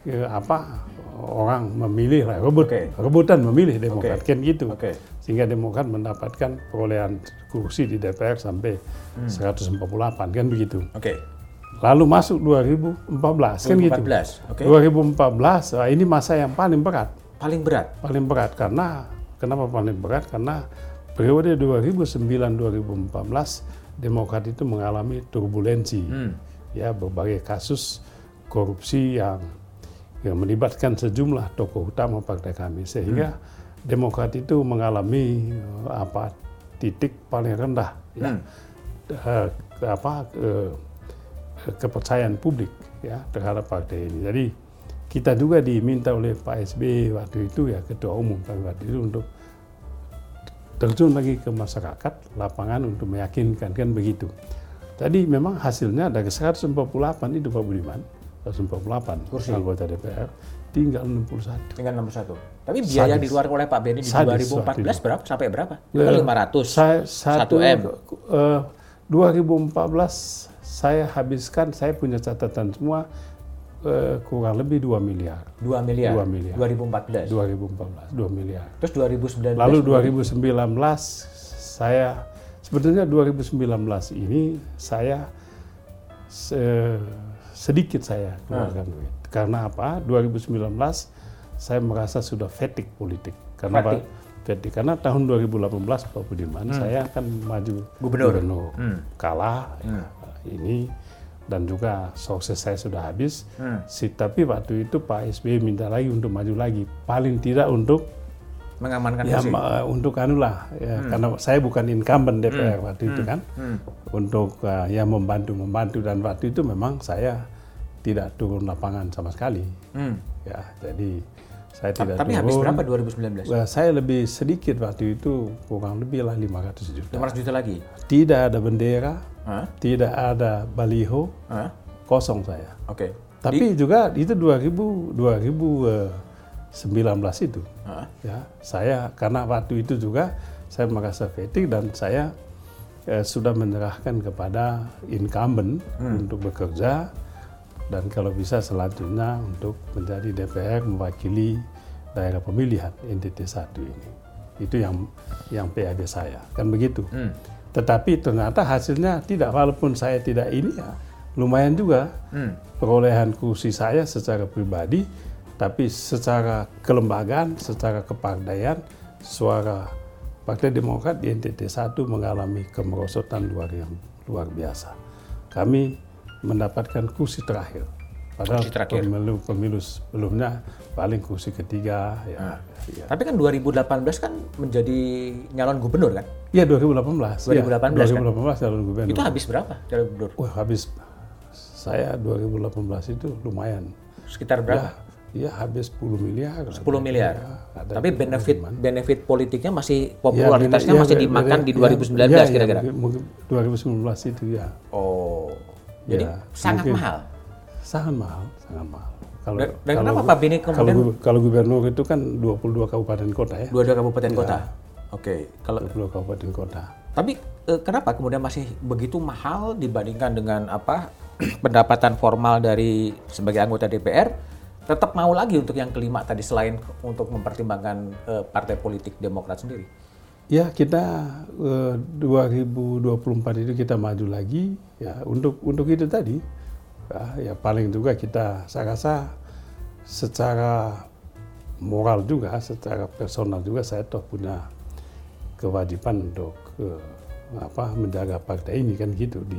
ya, apa orang memilih lah rebut Oke. rebutan memilih Demokrat Oke. kan gitu Oke. Sehingga Demokrat mendapatkan perolehan kursi di DPR sampai 148 kan begitu Oke. lalu masuk 2014 kan gitu 2014. Oke. 2014 wah, ini masa yang paling berat Paling berat. paling berat karena kenapa paling berat karena periode 2009-2014 Demokrat itu mengalami turbulensi Hmm. ya berbagai kasus korupsi yang yang melibatkan sejumlah tokoh utama partai kami sehingga Demokrat itu mengalami eh, apa titik paling rendah ya Hmm. eh, apa eh, kepercayaan publik ya terhadap partai ini. Jadi kita juga diminta oleh Pak SBY waktu itu ya ketua umum kami waktu itu untuk terjun lagi ke masyarakat lapangan untuk meyakinkan kan begitu. Tadi memang hasilnya dari 148 itu Pak Budiman, 148 Kursi. anggota DPR, tinggal 61. Tinggal 61. Tapi biaya yang dikeluarkan oleh Pak Benny di Sadis 2014 berapa? Sampai berapa? Ya, Kan 500. Saya satu 1 M. eh, 2014 saya habiskan, saya punya catatan semua eh, kurang lebih 2 miliar. 2 miliar. 2 miliar. 2014. 2014, 2 miliar. Terus 2019. Lalu 2019 saya sebetulnya 2019 ini saya se- sedikit saya keluarkan duit. Karena apa? 2019 saya merasa sudah fatigue politik. Karena apa? Fatigue. Karena tahun 2018 Pak Budiman saya akan maju Gubernur. Hmm. kalah ya, ini dan juga sukses saya sudah habis. Hmm. Si, tapi waktu itu Pak SBY minta lagi untuk maju lagi. Paling tidak untuk Mengamankan ya kursi. ma- untuk anu lah ya, karena saya bukan incumbent DPR waktu itu kan Hmm. untuk uh, ya membantu membantu dan waktu itu memang saya tidak turun lapangan sama sekali Hmm. ya jadi saya tidak Tapi turun habis berapa 2019? Wah, saya lebih sedikit waktu itu kurang lebih lah 500 juta 500 juta lagi. tidak ada bendera Hah? tidak ada baliho Hah? kosong saya Oke. tapi juga itu 2000 2019 itu Hah? ya saya karena waktu itu juga saya merasa fatigue dan saya eh, sudah menyerahkan kepada incumbent untuk bekerja dan kalau bisa selanjutnya untuk menjadi DPR mewakili daerah pemilihan NTT 1 ini itu yang yang PAD saya kan begitu Hmm. tetapi ternyata hasilnya tidak walaupun saya tidak ini ya lumayan juga Hmm. perolehan kursi saya secara pribadi, tapi secara kelembagaan, secara kepartaian, suara Partai Demokrat di NTT 1 mengalami kemerosotan luar yang luar biasa. Kami mendapatkan kursi terakhir. Padahal Kursi terakhir. pemilu pemilu sebelumnya paling kursi ketiga ya. ya. Tapi kan 2018 kan menjadi nyalon gubernur kan? Ya 2018. 2018 ya, kan? 2018 calon gubernur. Itu habis berapa nyalon gubernur? Wah, habis saya 2018 itu lumayan. Sekitar berapa? Ya, ya habis 10 miliar. 10 miliar. Ya, Tapi benefit Budiman. benefit politiknya masih Ya, popularitasnya ya, masih ya, dimakan ya, di ya, 2019 ya, ya, kira-kira. mungkin- mungkin 2019 itu ya. Oh. Jadi Ya, sangat mungkin. mahal. Sangat mahal, sangat mahal. Kalau Dan- dan kalau kenapa Pak kalau, kemudian- gu- kalau gubernur itu kan 22 kabupaten kota ya. Dua-dua kabupaten kota. Oke. Kalau 22 kabupaten kota. Tapi eh, kenapa kemudian masih begitu mahal dibandingkan dengan apa pendapatan formal dari sebagai anggota DPR? Tetap mau lagi untuk yang kelima tadi selain untuk mempertimbangkan eh, partai politik Demokrat sendiri. Ya kita eh, 2024 itu kita maju lagi ya untuk untuk itu tadi ya, ya paling juga kita saya rasa secara moral juga secara personal juga saya toh punya kewajiban untuk eh, apa menjaga partai ini kan gitu. Di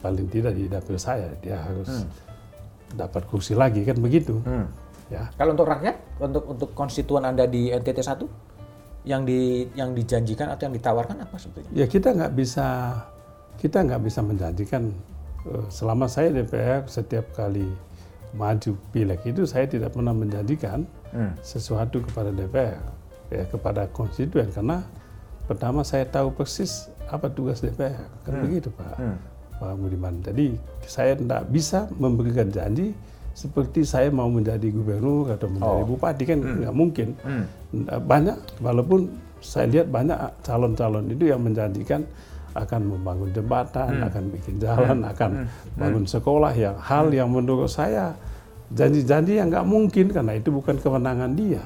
paling tidak di dapil saya dia harus dapat kursi lagi kan begitu. Ya. Kalau untuk rakyat, untuk untuk konstituen Anda di NTT 1 yang di yang dijanjikan atau yang ditawarkan apa sebetulnya? Ya kita nggak bisa kita nggak bisa menjanjikan eh, selama saya DPR setiap kali maju pileg itu saya tidak pernah menjanjikan sesuatu kepada DPR ya kepada konstituen. Karena pertama saya tahu persis apa tugas DPR kan begitu Pak. Pak Budiman. Jadi saya tidak bisa memberikan janji seperti saya mau menjadi gubernur atau menjadi bupati kan nggak mungkin. Nggak Banyak walaupun saya lihat banyak calon-calon itu yang menjanjikan akan membangun jembatan, akan bikin jalan, akan bangun sekolah yang hal yang menurut saya janji-janji yang nggak mungkin karena itu bukan kewenangan dia.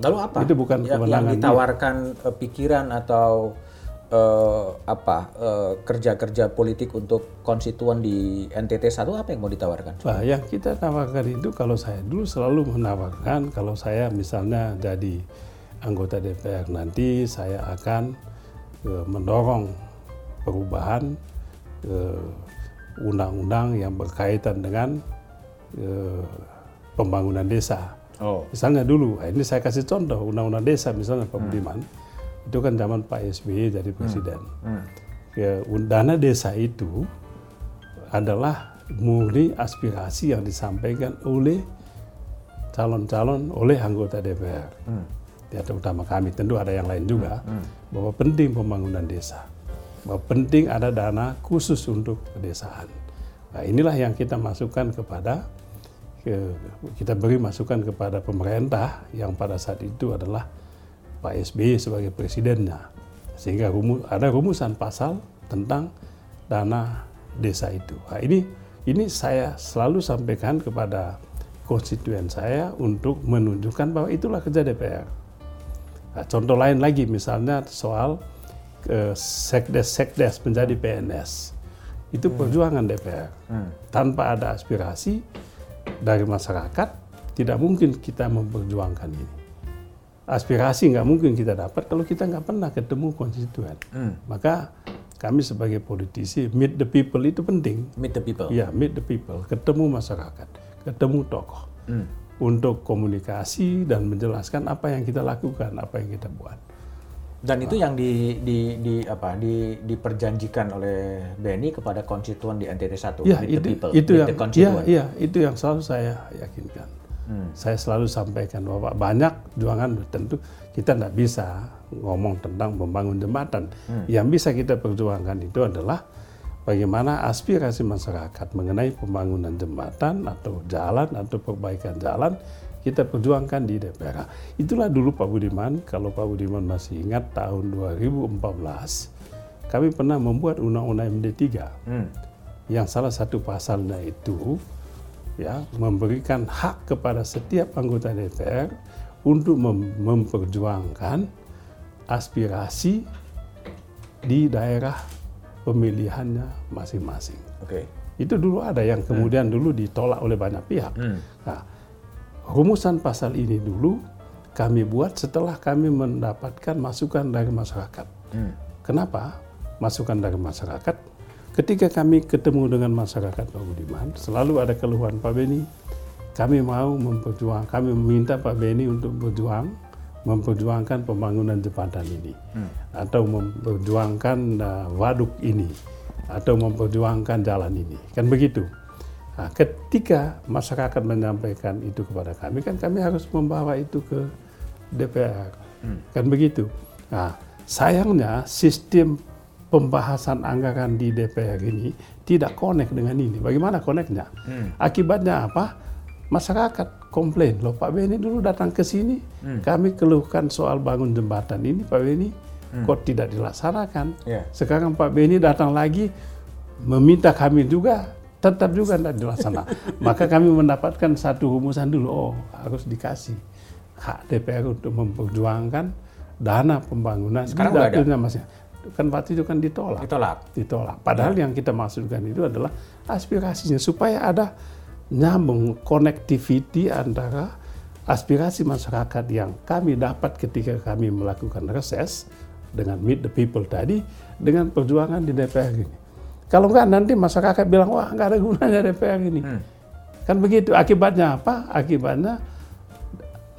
Lalu apa? Itu bukan yang, yang kewenangan dia. ditawarkan eh, pikiran atau eh, apa eh, kerja-kerja politik untuk konstituen di NTT 1 apa yang mau ditawarkan? Nah, yang kita tawarkan itu kalau saya dulu selalu menawarkan kalau saya misalnya jadi anggota DPR nanti saya akan mendorong perubahan eh, undang-undang yang berkaitan dengan eh, pembangunan desa. Oh. Misalnya dulu, nah ini saya kasih contoh undang-undang desa misalnya Pak Budiman, itu kan zaman Pak SBY jadi presiden. Ya, dana desa itu adalah murni aspirasi yang disampaikan oleh calon-calon oleh anggota DPR. Ya, terutama kami, tentu ada yang lain juga, bahwa penting pembangunan desa. Bahwa penting ada dana khusus untuk pedesaan. Nah, inilah yang kita masukkan kepada ke- kita beri masukan kepada pemerintah yang pada saat itu adalah Pak SBY sebagai presidennya. Sehingga rumu- ada rumusan pasal tentang dana desa itu. Nah, ini ini saya selalu sampaikan kepada konstituen saya untuk menunjukkan bahwa itulah kerja DPR. Nah, contoh lain lagi misalnya soal eh, sekdes-sekdes menjadi PNS. Itu perjuangan DPR. Tanpa ada aspirasi dari masyarakat, tidak mungkin kita memperjuangkan ini. Aspirasi nggak mungkin kita dapat kalau kita nggak pernah ketemu konstituen. Maka kami sebagai politisi, meet the people itu penting. Meet the people. Ya, meet the people, ketemu masyarakat, ketemu tokoh. Untuk komunikasi dan menjelaskan apa yang kita lakukan, apa yang kita buat. Dan itu yang di, di, di apa di, diperjanjikan oleh Benny kepada konstituen di NTT 1. Ya, itu, the people, itu yang, the ya, constituent. ya, itu yang selalu saya yakinkan. Saya selalu sampaikan bahwa banyak juangan tentu kita tidak bisa ngomong tentang membangun jembatan. Yang bisa kita perjuangkan itu adalah bagaimana aspirasi masyarakat mengenai pembangunan jembatan atau jalan atau perbaikan jalan kita perjuangkan di DPR. Itulah dulu Pak Budiman, kalau Pak Budiman masih ingat tahun 2014, kami pernah membuat Undang-Undang MD 3 Hmm. yang salah satu pasalnya itu ya memberikan hak kepada setiap anggota DPR untuk mem- memperjuangkan aspirasi di daerah pemilihannya masing-masing. Oke. Itu dulu ada yang kemudian dulu ditolak oleh banyak pihak. Hmm. Nah, rumusan pasal ini dulu kami buat setelah kami mendapatkan masukan dari masyarakat. Hmm. Kenapa? Masukan dari masyarakat. Ketika kami ketemu dengan masyarakat Pak Budiman, selalu ada keluhan Pak Beni. Kami mau memperjuang, kami meminta Pak Beni untuk berjuang, memperjuangkan pembangunan jembatan ini, atau memperjuangkan uh, waduk ini, atau memperjuangkan jalan ini, kan begitu. Nah, ketika masyarakat menyampaikan itu kepada kami, kan kami harus membawa itu ke DPR, kan begitu. Nah, sayangnya sistem pembahasan anggaran di DPR ini tidak connect dengan ini. Bagaimana connectnya? Akibatnya apa? Masyarakat komplain, loh Pak Beni dulu datang ke sini, kami keluhkan soal bangun jembatan ini, Pak Beni, kok tidak dilaksanakan? Ya. Sekarang Pak Beni datang lagi meminta kami juga tetap juga tidak dilaksanakan. Maka kami mendapatkan satu rumusan dulu, oh harus dikasih hak DPR untuk memperjuangkan dana pembangunan Sekarang di udah ada? masih. Kan waktu itu kan ditolak, Ditolak. ditolak. Padahal yang kita maksudkan itu adalah aspirasinya supaya ada nyambung connectivity antara aspirasi masyarakat yang kami dapat ketika kami melakukan reses dengan meet the people tadi dengan perjuangan di DPR ini. Kalau enggak nanti masyarakat bilang wah nggak ada gunanya DPR ini. Kan begitu. Akibatnya apa? Akibatnya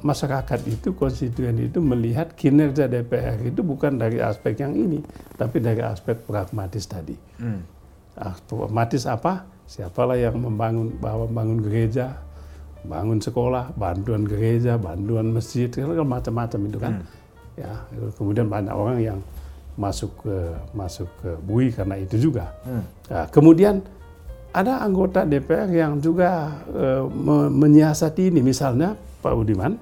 masyarakat itu konstituen itu melihat kinerja DPR itu bukan dari aspek yang ini, tapi dari aspek pragmatis tadi. Hmm. Ah, pragmatis apa? Siapalah yang membangun bahwa membangun gereja, bangun sekolah, bantuan gereja, bantuan masjid, kan macam-macam itu kan. Ya, kemudian banyak orang yang masuk ke masuk ke bui karena itu juga. Nah, kemudian ada anggota DPR yang juga eh, me- menyiasati ini, misalnya Pak Budiman,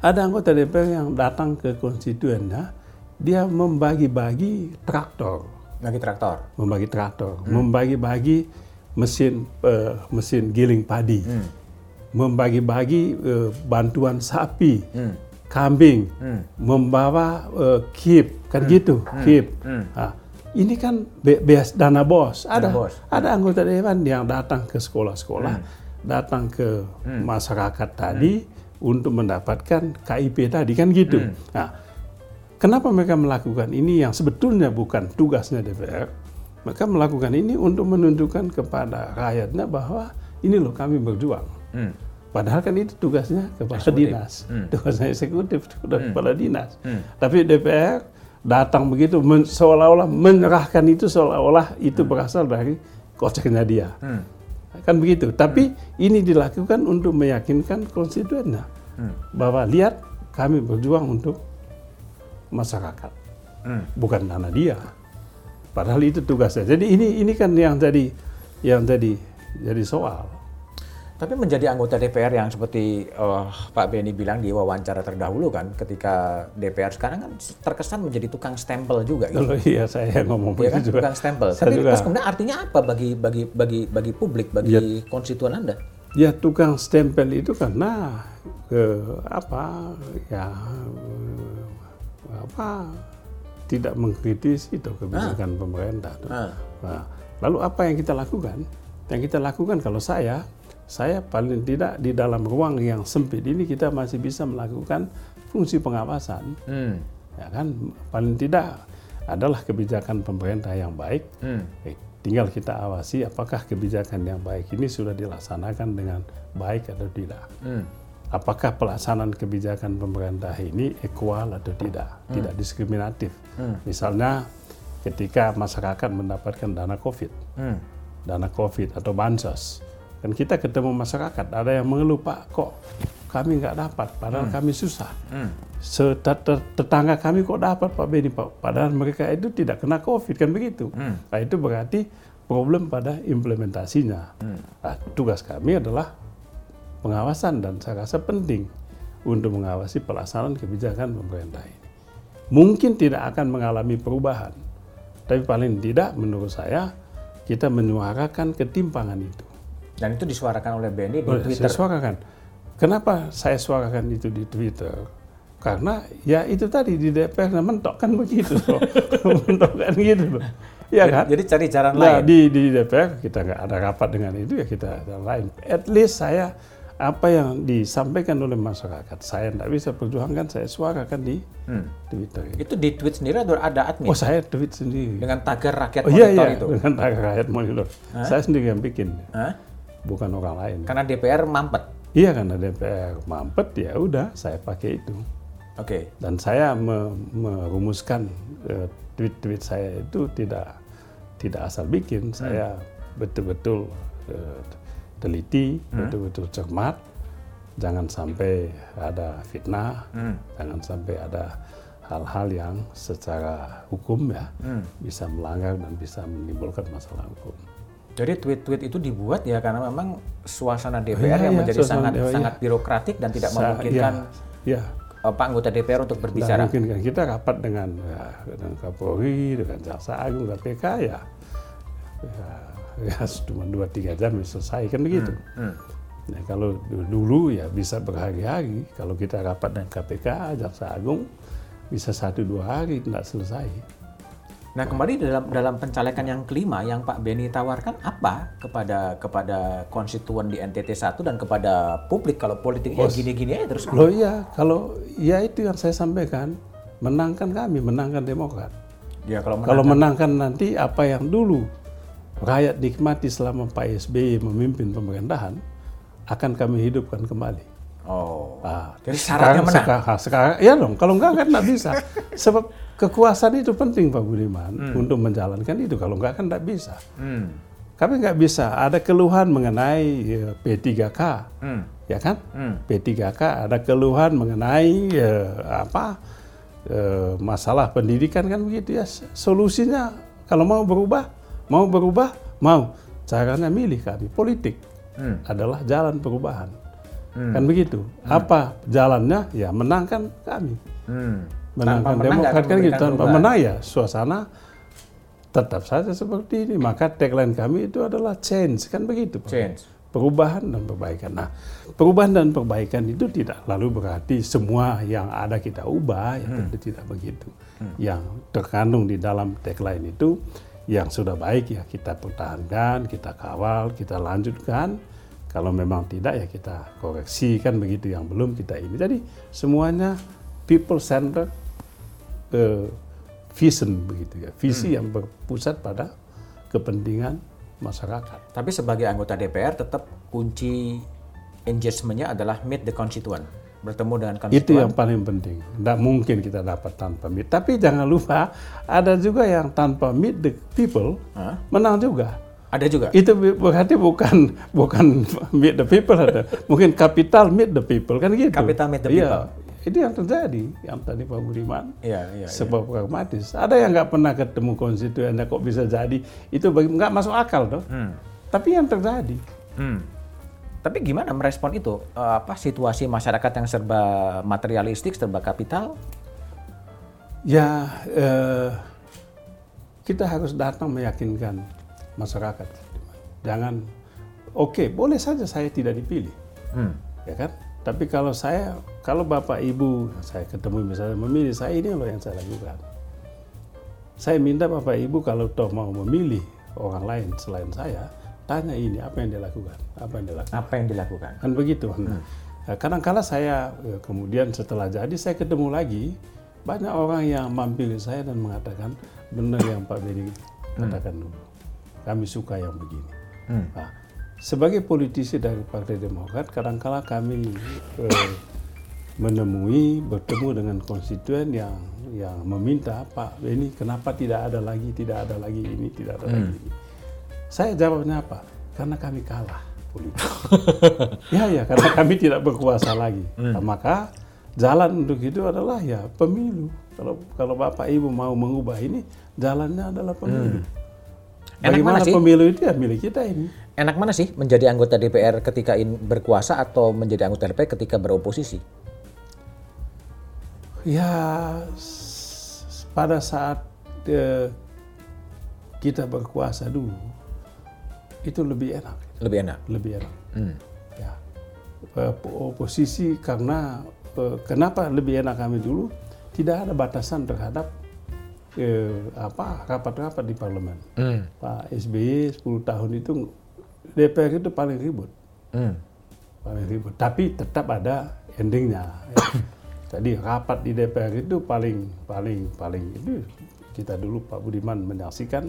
ada anggota DPR yang datang ke konstituennya dia membagi-bagi traktor, Lagi traktor. membagi traktor, membagi-bagi mesin eh, mesin giling padi, membagi-bagi eh, bantuan sapi, kambing, membawa eh, kip, kan gitu, kip. Nah, ini kan be- beas dana bos. Ada. Bos. ada anggota dewan yang datang ke sekolah-sekolah, datang ke masyarakat tadi untuk mendapatkan KIP tadi. Kan gitu. Nah, kenapa mereka melakukan ini yang sebetulnya bukan tugasnya DPR? Mereka melakukan ini untuk menunjukkan kepada rakyatnya bahwa ini loh kami berjuang. Hmm. Padahal kan itu tugasnya kepala Eksekutif. dinas, Hmm. tugasnya eksekutif, tugas kepala dinas. Tapi DPR datang begitu men- seolah-olah menyerahkan itu seolah-olah itu berasal dari koceknya dia. Hmm. Kan begitu. Tapi ini dilakukan untuk meyakinkan konstituennya Hmm. bahwa lihat kami berjuang untuk masyarakat, Hmm. bukan dana dia. Padahal itu tugasnya. Jadi ini ini kan yang jadi yang jadi jadi soal. Tapi menjadi anggota DPR yang seperti eh, Pak Beni bilang di wawancara terdahulu kan, ketika DPR sekarang kan terkesan menjadi tukang stempel juga gitu. Kalau iya saya ngomong Iya kan, juga. tukang stempel. Saya Tapi juga- terus kemudian artinya apa bagi bagi bagi bagi publik, bagi Ya. konstituen Anda? Ya tukang stempel itu karena ke apa ya eh, apa tidak mengkritisi itu kebijakan pemerintah. tuh. Ah. Nah, lalu apa yang kita lakukan? Yang kita lakukan kalau saya, saya paling tidak di dalam ruang yang sempit ini kita masih bisa melakukan fungsi pengawasan. Hmm. Ya kan, paling tidak adalah kebijakan pemerintah yang baik. Hmm. Eh, tinggal kita awasi apakah kebijakan yang baik ini sudah dilaksanakan dengan baik atau tidak. Hmm. Apakah pelaksanaan kebijakan pemerintah ini equal atau tidak, tidak diskriminatif. Misalnya ketika masyarakat mendapatkan dana COVID, Hmm. dana COVID atau bansos, kan kita ketemu masyarakat ada yang mengeluh Pak kok kami nggak dapat, padahal kami susah. Hmm. Tetangga kami kok dapat Pak Beni Pak, padahal mereka itu tidak kena COVID kan begitu. Nah itu berarti problem pada implementasinya. Nah, tugas kami adalah pengawasan dan saya rasa penting untuk mengawasi pelaksanaan kebijakan pemerintah ini. Mungkin tidak akan mengalami perubahan, tapi paling tidak menurut saya kita menyuarakan ketimpangan itu. Dan itu disuarakan oleh Beni di Twitter. Saya suarakan. Kenapa saya suarakan itu di Twitter? Karena ya itu tadi di DPR mentok kan begitu loh. mentok kan gitu loh. Ya kan? Jadi cari jalan Nah, lain. di, di DPR kita nggak ada rapat dengan itu ya kita ada lain. At least saya apa yang disampaikan oleh masyarakat saya tidak bisa perjuangkan saya suarakan di Hmm. Twitter. Itu di tweet sendiri atau ada admin? Oh saya tweet sendiri. Dengan tagar rakyat Oh iya monitor iya itu? dengan tagar rakyat monitor. Saya sendiri yang bikin, Hah? bukan orang lain. Karena DPR mampet. Iya karena DPR mampet ya udah saya pakai itu. Oke. Dan saya me- merumuskan eh, tweet-tweet saya itu tidak tidak asal bikin. Saya betul-betul eh, teliti, betul-betul cermat. Jangan sampai ada fitnah, jangan sampai ada hal-hal yang secara hukum ya bisa melanggar dan bisa menimbulkan masalah hukum. Jadi tweet-tweet itu dibuat ya karena memang suasana DPR Iya, yang iya, menjadi sangat DPR, sangat birokratik dan tidak Sa- memungkinkan ya, ya. eh, Pak anggota DPR untuk Tidak berbicara. mungkin kan kita rapat dengan ya, dengan Kapolri, dengan Jaksa Agung, KPK ya, ya, ya cuma dua tiga jam ya selesai kan begitu. Hmm. Nah, kalau du- dulu ya bisa berhari-hari. Kalau kita rapat dengan KPK, Jaksa Agung bisa satu dua hari tidak selesai. Nah kembali dalam dalam pencalekan yang kelima yang Pak Beni tawarkan apa kepada kepada konstituen di NTT 1 dan kepada publik kalau politiknya gini-gini aja terus. Loh iya, kalau ya itu yang saya sampaikan, menangkan kami, menangkan Demokrat. Ya kalau menang. Kalau menangkan nanti apa yang dulu rakyat nikmati selama Pak SBY memimpin pemerintahan akan kami hidupkan kembali. Oh. Ah, Jadi syaratnya menang. Sekarang, sekarang, ya dong. Kalau enggak kan nggak bisa. Sebab kekuasaan itu penting Pak Budiman untuk menjalankan itu. Kalau enggak kan nggak bisa. Hmm. Kami nggak bisa. Ada keluhan mengenai ya, P3K, Hmm. ya kan? Hmm. P3K ada keluhan mengenai ya, apa eh, masalah pendidikan kan begitu ya. Solusinya kalau mau berubah, mau berubah, mau caranya milih kami politik Hmm. adalah jalan perubahan. Kan begitu. Apa jalannya? Ya menangkan kami. Hmm. menangkan menang nggak Demokrat kan gitu tanpa perubahan. menang ya suasana tetap saja seperti ini. Maka tagline kami itu adalah change kan begitu. Pak. Change. Perubahan dan perbaikan. Nah, perubahan dan perbaikan itu tidak lalu berarti semua yang ada kita ubah, ya tentu tidak begitu. Yang terkandung di dalam tagline itu yang sudah baik ya kita pertahankan, kita kawal, kita lanjutkan. Kalau memang tidak ya kita koreksi kan begitu yang belum kita ini. Jadi semuanya people centered eh, vision begitu ya, visi yang berpusat pada kepentingan masyarakat. Tapi sebagai anggota DPR tetap kunci engagementnya adalah meet the constituent, bertemu dengan Itu konstituen. yang paling penting. Tidak mungkin kita dapat tanpa meet. Tapi jangan lupa ada juga yang tanpa meet the people Hah? menang juga. Ada juga. Itu berarti bukan bukan meet the people ada. Mungkin kapital meet the people kan gitu. Capital meet the Iya. Itu yang terjadi. Yang tadi Pak Budiman Iya, iya. iya. sebab pragmatis. Ada yang nggak pernah ketemu konstituennya kok bisa jadi. Itu nggak masuk akal dong. Hmm. Tapi yang terjadi. Hmm. Tapi gimana merespon itu? Eh, apa situasi masyarakat yang serba materialistik, serba kapital? Ya, eh, kita harus datang meyakinkan masyarakat. Jangan, oke, boleh saja saya tidak dipilih, Hmm. ya kan? Tapi kalau saya, kalau bapak ibu saya ketemu misalnya memilih saya ini loh yang saya lakukan. Saya minta bapak ibu kalau toh mau memilih orang lain selain saya, tanya ini apa yang dia lakukan, apa yang dia lakukan. Apa yang dilakukan? kan begitu. Nah, kadang-kala saya eh, kemudian setelah jadi saya ketemu lagi banyak orang yang mampir ke saya dan mengatakan benar yang Pak Benny katakan dulu. Kami suka yang begini. Hmm. Nah, sebagai politisi dari Partai Demokrat, kadang-kala kami eh, menemui bertemu dengan konstituen yang yang meminta Pak Benny kenapa tidak ada lagi, tidak ada lagi ini, tidak ada lagi ini. Saya jawabnya apa? Karena kami kalah politik. ya ya, karena kami tidak berkuasa lagi. Nah, maka jalan untuk itu adalah ya pemilu. Kalau kalau Bapak Ibu mau mengubah ini, jalannya adalah pemilu. Enak Bagaimana mana sih? pemilu itu ya milik kita ini. Enak mana sih menjadi anggota DPR ketika in- berkuasa atau menjadi anggota DPR ketika beroposisi? Ya pada saat eh, kita berkuasa dulu itu lebih enak, Lebih enak. lebih enak. Hmm. Ya. Oposisi karena kenapa lebih enak kami dulu tidak ada batasan terhadap eh, apa rapat-rapat di parlemen. Hmm. Pak SBY 10 tahun itu DPR itu paling ribut. Hmm. paling ribut. Tapi tetap ada endingnya. ya. Jadi rapat di DPR itu paling paling paling itu kita dulu Pak Budiman menyaksikan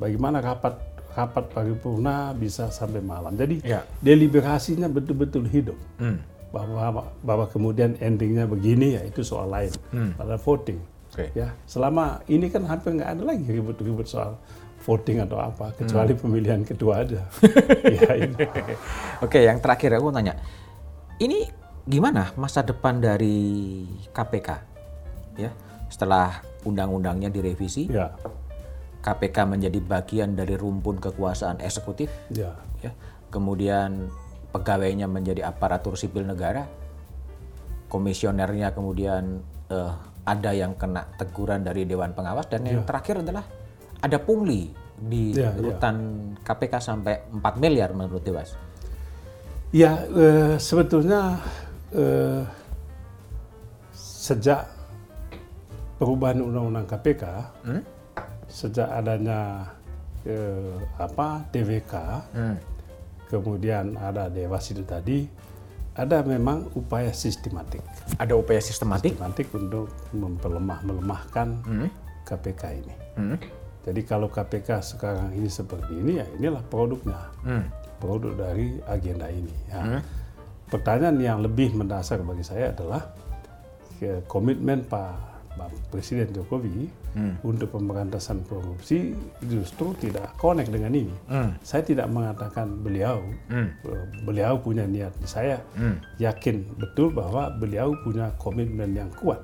bagaimana rapat rapat paripurna bisa sampai malam. Jadi Ya. deliberasinya betul-betul hidup. Hmm. Bahwa bahwa kemudian endingnya begini ya itu soal lain pada voting. Oke. Ya, selama ini kan hampir nggak ada lagi ribut-ribut soal voting atau apa, kecuali pemilihan ketua aja. ya, ini. Oke, yang terakhir aku tanya. Ini gimana masa depan dari KPK? Ya, setelah undang-undangnya direvisi, ya, KPK menjadi bagian dari rumpun kekuasaan eksekutif, ya. ya. Kemudian pegawainya menjadi aparatur sipil negara. Komisionernya kemudian eh, ada yang kena teguran dari dewan pengawas dan yang terakhir adalah ada pungli di Ya, ya. rutan KPK sampai 4 miliar menurut Dewas. Ya, eh, sebetulnya eh, sejak perubahan undang-undang KPK, Hmm? Sejak adanya eh, apa TVK, Hmm. kemudian ada Dewas itu tadi, ada memang upaya sistematik, Ada upaya sistematik. sistematik untuk memperlemah melemahkan Hmm. KPK ini. Hmm. Jadi kalau KPK sekarang ini seperti ini, ya inilah produknya. Hmm. produk dari agenda ini. Ya. Pertanyaan yang lebih mendasar bagi saya adalah ke komitmen Pak, Pak Presiden Jokowi untuk pemberantasan korupsi justru tidak connect dengan ini. Hmm. Saya tidak mengatakan beliau Hmm. eh, beliau punya niat. Saya Hmm. yakin betul bahwa beliau punya komitmen yang kuat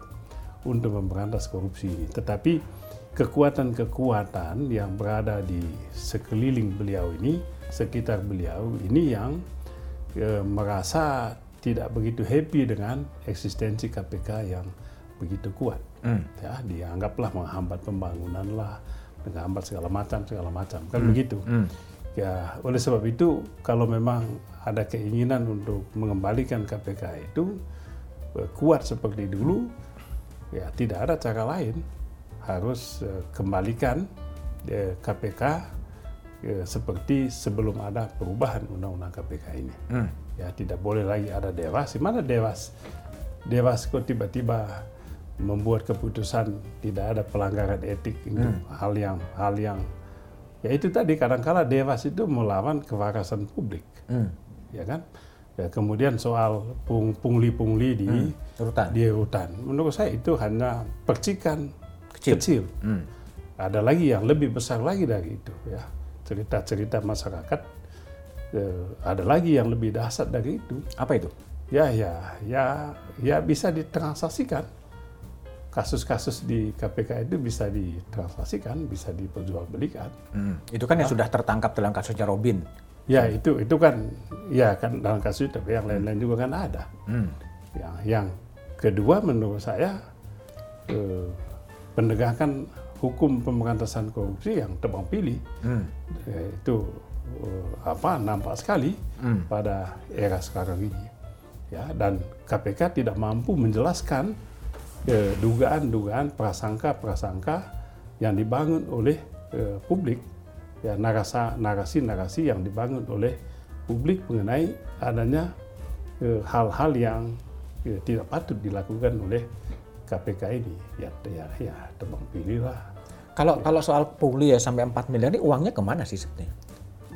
untuk memberantas korupsi ini. Tetapi kekuatan-kekuatan yang berada di sekeliling beliau ini, sekitar beliau ini yang eh, merasa tidak begitu happy dengan eksistensi KPK yang begitu kuat. Hmm. Ya, dianggaplah menghambat pembangunan lah, menghambat segala macam segala macam kan hmm. begitu. Hmm. Ya, oleh sebab itu kalau memang ada keinginan untuk mengembalikan KPK itu eh, kuat seperti dulu, ya tidak ada cara lain harus uh, kembalikan uh, KPK uh, seperti sebelum ada perubahan undang-undang KPK ini. Hmm. Ya tidak boleh lagi ada dewas. Mana dewas? Dewas kok tiba-tiba membuat keputusan tidak ada pelanggaran etik itu hmm. hal yang hal yang ya itu tadi kadang-kala dewas itu melawan kewarasan publik hmm. ya kan ya kemudian soal pung, pungli-pungli di hmm. rutan di rutan menurut saya itu hanya percikan kecil, kecil. Hmm. ada lagi yang lebih besar lagi dari itu ya cerita-cerita masyarakat eh, ada lagi yang lebih dahsyat dari itu apa itu ya ya ya ya bisa ditransaksikan kasus-kasus di KPK itu bisa ditransaksikan, bisa diperjualbelikan. Hmm. Itu kan yang nah, sudah tertangkap dalam kasusnya Robin. Ya itu itu kan ya kan dalam kasus itu, tapi yang lain-lain juga kan ada. Hmm. Yang yang kedua menurut saya eh, penegakan hukum pemberantasan korupsi yang tebang pilih hmm. eh, itu eh, apa nampak sekali hmm. pada era sekarang ini. Ya dan KPK tidak mampu menjelaskan dugaan-dugaan prasangka-prasangka yang dibangun oleh eh, publik. Ya narasi-narasi yang dibangun oleh publik mengenai adanya hal-hal eh, yang ya, tidak patut dilakukan oleh KPK ini. Ya ya ya tebang pilih lah. Kalau ya. kalau soal pungli ya sampai 4 miliar ini uangnya ke mana sih sebetulnya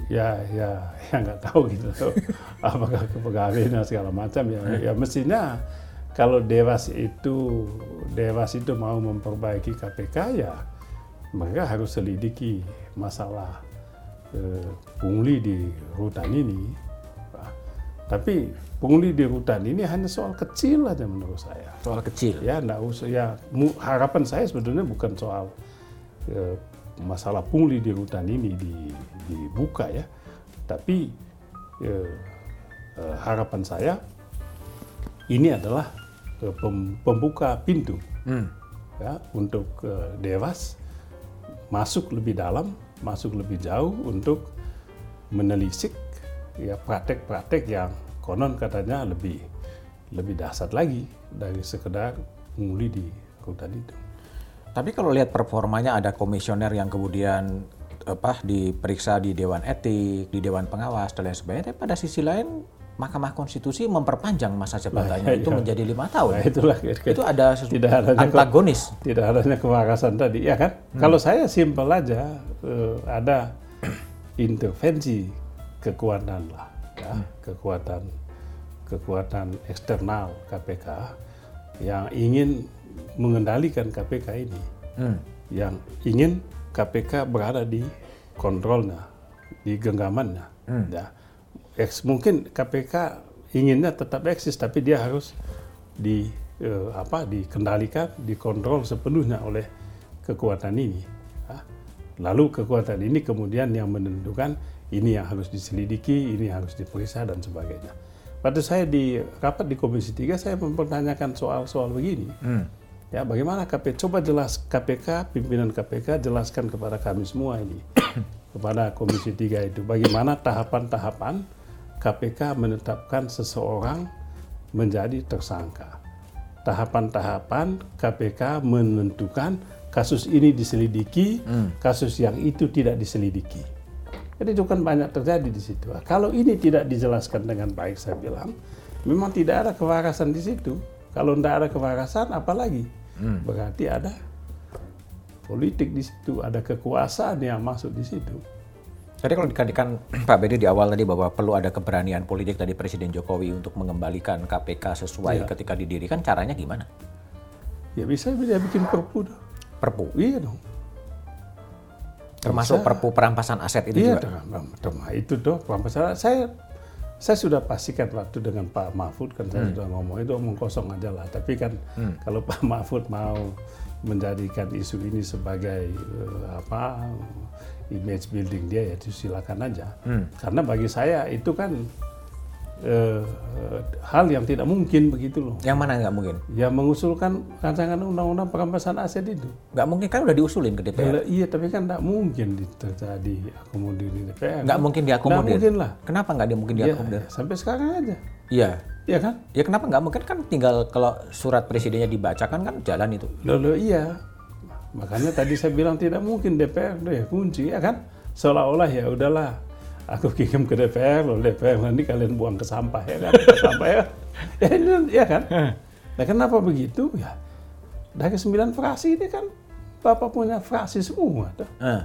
ya ya ya nggak tahu gitu. Apakah ke pegawai segala macam ya. Ya mestinya kalau Dewas itu Dewas itu mau memperbaiki KPK ya mereka harus selidiki masalah eh, pungli di hutan ini. Tapi pungli di hutan ini hanya soal kecil aja menurut saya. Soal kecil. Ya, enggak usah ya harapan saya sebetulnya bukan soal eh, masalah pungli di hutan ini di, dibuka ya. Tapi eh, eh, harapan saya ini adalah pembuka pintu hmm. ya untuk uh, Dewas masuk lebih dalam, masuk lebih jauh untuk menelisik ya praktek-praktek yang konon katanya lebih lebih dahsyat lagi dari sekedar menguli di hutan itu. Tapi kalau lihat performanya ada komisioner yang kemudian apa diperiksa di Dewan Etik, di Dewan Pengawas dan lain sebagainya. Tapi pada sisi lain Mahkamah Konstitusi memperpanjang masa jabatannya nah, itu iya. menjadi lima tahun. Nah, itulah itu ada tidak antagonis. Ke, tidak adanya kewarasan tadi, ya kan? Hmm. Kalau saya simpel aja, uh, ada intervensi kekuatan lah, ya, hmm. kekuatan kekuatan eksternal KPK yang ingin mengendalikan KPK ini, hmm. yang ingin KPK berada di kontrolnya, di genggamannya, hmm. ya mungkin KPK inginnya tetap eksis tapi dia harus di eh, apa dikendalikan, dikontrol sepenuhnya oleh kekuatan ini. Ya. Lalu kekuatan ini kemudian yang menentukan ini yang harus diselidiki, ini yang harus diperiksa dan sebagainya. Pada saya di rapat di Komisi 3 saya mempertanyakan soal-soal begini. Hmm. Ya, bagaimana KPK coba jelas KPK pimpinan KPK jelaskan kepada kami semua ini kepada Komisi 3 itu bagaimana tahapan-tahapan KPK menetapkan seseorang menjadi tersangka. Tahapan-tahapan KPK menentukan kasus ini diselidiki, hmm. kasus yang itu tidak diselidiki. Jadi itu kan banyak terjadi di situ. Kalau ini tidak dijelaskan dengan baik, saya bilang, memang tidak ada kewarasan di situ. Kalau tidak ada kewarasan, apalagi? Hmm. Berarti ada politik di situ, ada kekuasaan yang masuk di situ. Tadi kalau dikatakan Pak Bedi di awal tadi bahwa perlu ada keberanian politik dari Presiden Jokowi untuk mengembalikan KPK sesuai ya. ketika didirikan, caranya gimana? Ya bisa dia bikin perpu. Dong. Perpu? Iya dong. Termasuk bisa. perpu perampasan aset itu iya, juga? Iya, itu tuh perampasan Saya saya sudah pastikan waktu dengan Pak Mahfud kan saya hmm. sudah ngomong itu omong kosong aja lah. Tapi kan hmm. kalau Pak Mahfud mau menjadikan isu ini sebagai uh, apa image building dia ya itu silakan aja. Hmm. Karena bagi saya itu kan eh, hal yang tidak mungkin begitu loh. Yang mana nggak mungkin? Ya mengusulkan rancangan undang-undang perampasan aset itu. Nggak mungkin kan udah diusulin ke DPR. Ya, iya, tapi kan tidak mungkin di- terjadi akomodir di DPR. Nggak mungkin Nggak diakomodir. mungkin lah. Kenapa nggak dia mungkin Ya, diakomodir? sampai sekarang aja. Iya. Iya kan? Ya kenapa nggak mungkin kan tinggal kalau surat presidennya dibacakan kan jalan itu. Loh, loh, iya. Makanya tadi saya bilang tidak mungkin DPR deh kunci ya kan? Seolah-olah ya udahlah. Aku kirim ke DPR, loh DPR nanti kalian buang ke sampah ya kan? Ke sampah ya. Ya, ini, ya kan? Nah kenapa begitu? Ya dari sembilan fraksi ini kan Bapak punya fraksi semua. Tuh. Eh.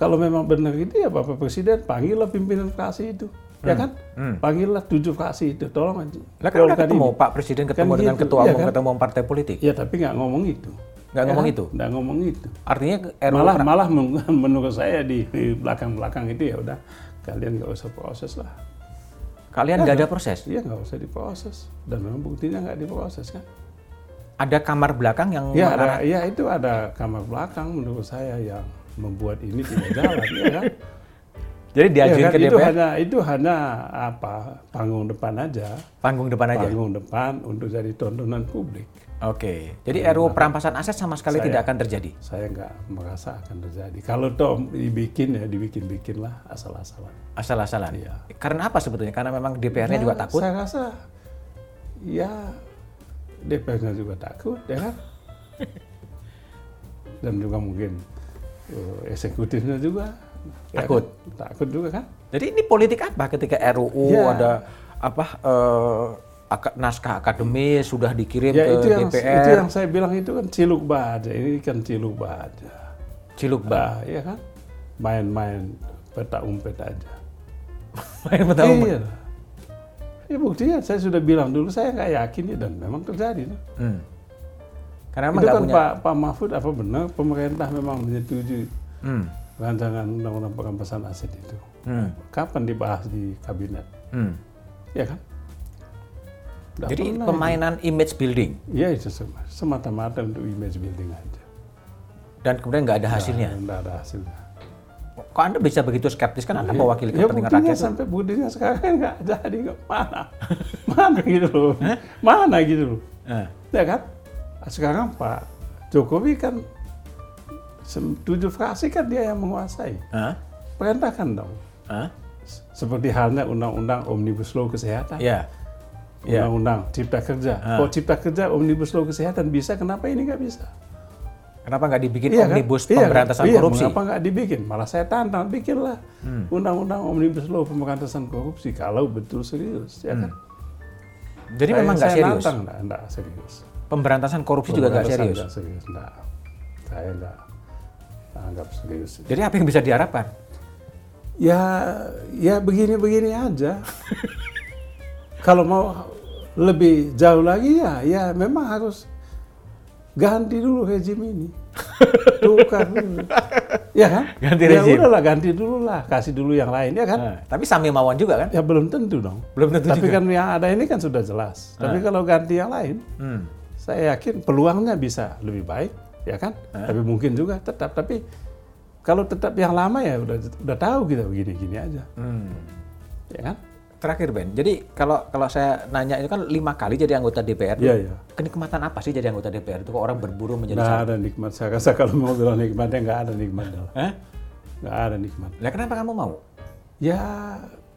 Kalau memang benar itu ya Bapak Presiden panggillah pimpinan fraksi itu. Ya kan? Panggillah tujuh fraksi itu. Tolong aja. Lah kan udah ketemu ini. Pak Presiden ketemu Kan dengan gitu, ketua umum kan? ketemu partai politik. Ya tapi nggak ngomong itu. Nggak ngomong itu. Nggak ngomong itu. Artinya RUU Malah malah men- menurut saya di di belakang-belakang itu ya udah kalian nggak usah proses lah. kalian nggak ada proses. Iya nggak usah diproses. Dan memang buktinya nggak diproses kan. Ada kamar belakang yang Ya ada, ya itu ada kamar belakang menurut saya yang membuat ini tidak jalan ya kan. Jadi diajuin Ya kan? ke itu DPR hanya itu hanya apa panggung depan aja. panggung depan aja. Panggung depan untuk jadi tontonan publik. Oke. Jadi RUU perampasan aset sama sekali tidak akan terjadi. Saya nggak merasa akan terjadi. Kalau toh dibikin ya dibikin-bikin lah asal-asalan. Asal-asalan. Iya. Karena apa sebetulnya? Karena memang DPR-nya Ya, juga takut. Saya rasa ya DPR-nya juga takut ya kan. Dan juga mungkin eh, eksekutifnya juga ya Takut. kan? Takut juga kan. Jadi ini politik apa ketika RUU Ya. ada apa aka- naskah akademis sudah dikirim Ya ke itu yang DPR itu yang saya bilang itu kan ciluk baja. Ini kan ciluk baja. ciluk bang. Bah, ya kan. Main-main peta umpet aja. Main tahu Iya. Ya buktinya saya sudah bilang dulu saya nggak yakin ya dan memang terjadi. Hmm. Karena Itu kan punya. Pak Pak Mahfud apa benar pemerintah memang menyetujui Hmm. rancangan undang-undang perampasan aset itu. Hmm. Kapan dibahas di kabinet? Hmm. Ya kan? Nggak Jadi pernah pemainan image building itu. Ya itu sem- semata-mata untuk image building aja. dan kemudian nggak ada hasilnya. Nggak ada hasilnya. Kok anda bisa begitu skeptis kan anda mewakili Ya kepentingan buktinya rakyat? sampai buktinya sekarang nggak jadi nggak mana, mana gitu loh, mana gitu loh, ya kan? Sekarang Pak Jokowi kan tujuh fraksi kan dia yang menguasai, perintahkan dong. Seperti halnya undang-undang omnibus law kesehatan, Ya. Ya. undang-undang cipta kerja. Kalau cipta kerja omnibus law kesehatan bisa, kenapa ini nggak bisa? Kenapa nggak dibikin Iya kan? omnibus Iya kan? pemberantasan Iya, korupsi? Mengapa nggak dibikin? Malah saya tantang, bikinlah Hmm. undang-undang omnibus law pemberantasan korupsi kalau betul serius, ya kan? Jadi Saya- memang nggak serius. nantang, enggak, enggak serius. Pemberantasan korupsi juga nggak Pemberantasan serius. enggak serius, enggak. Saya enggak anggap serius. Jadi apa yang bisa diharapkan? Ya, ya begini-begini aja. Kalau mau lebih jauh lagi ya, ya memang harus ganti dulu rezim ini. Tukar dulu. Ya kan? Ganti ya rezim. udahlah ganti dulu lah, kasih dulu yang lain ya kan? Nah, tapi Sami Mawan juga kan? Ya belum tentu dong. Belum tentu Tapi juga. kan yang ada ini kan sudah jelas. Tapi kalau ganti yang lain, Hmm. saya yakin peluangnya bisa lebih baik, ya kan? Tapi mungkin juga tetap. Tapi kalau tetap yang lama ya udah udah tahu kita begini-gini aja, Hmm. ya kan? Terakhir Ben, jadi kalau kalau saya nanya itu kan lima kali jadi anggota DPR. Iya iya. Kenikmatan apa sih jadi anggota DPR itu kok orang berburu menjadi Nggak ada nikmat. Saya rasa kalau mau bilang nikmatnya nggak ada nikmatnya. lah. Hah? Nggak ada nikmat. Lah kenapa kamu mau? Ya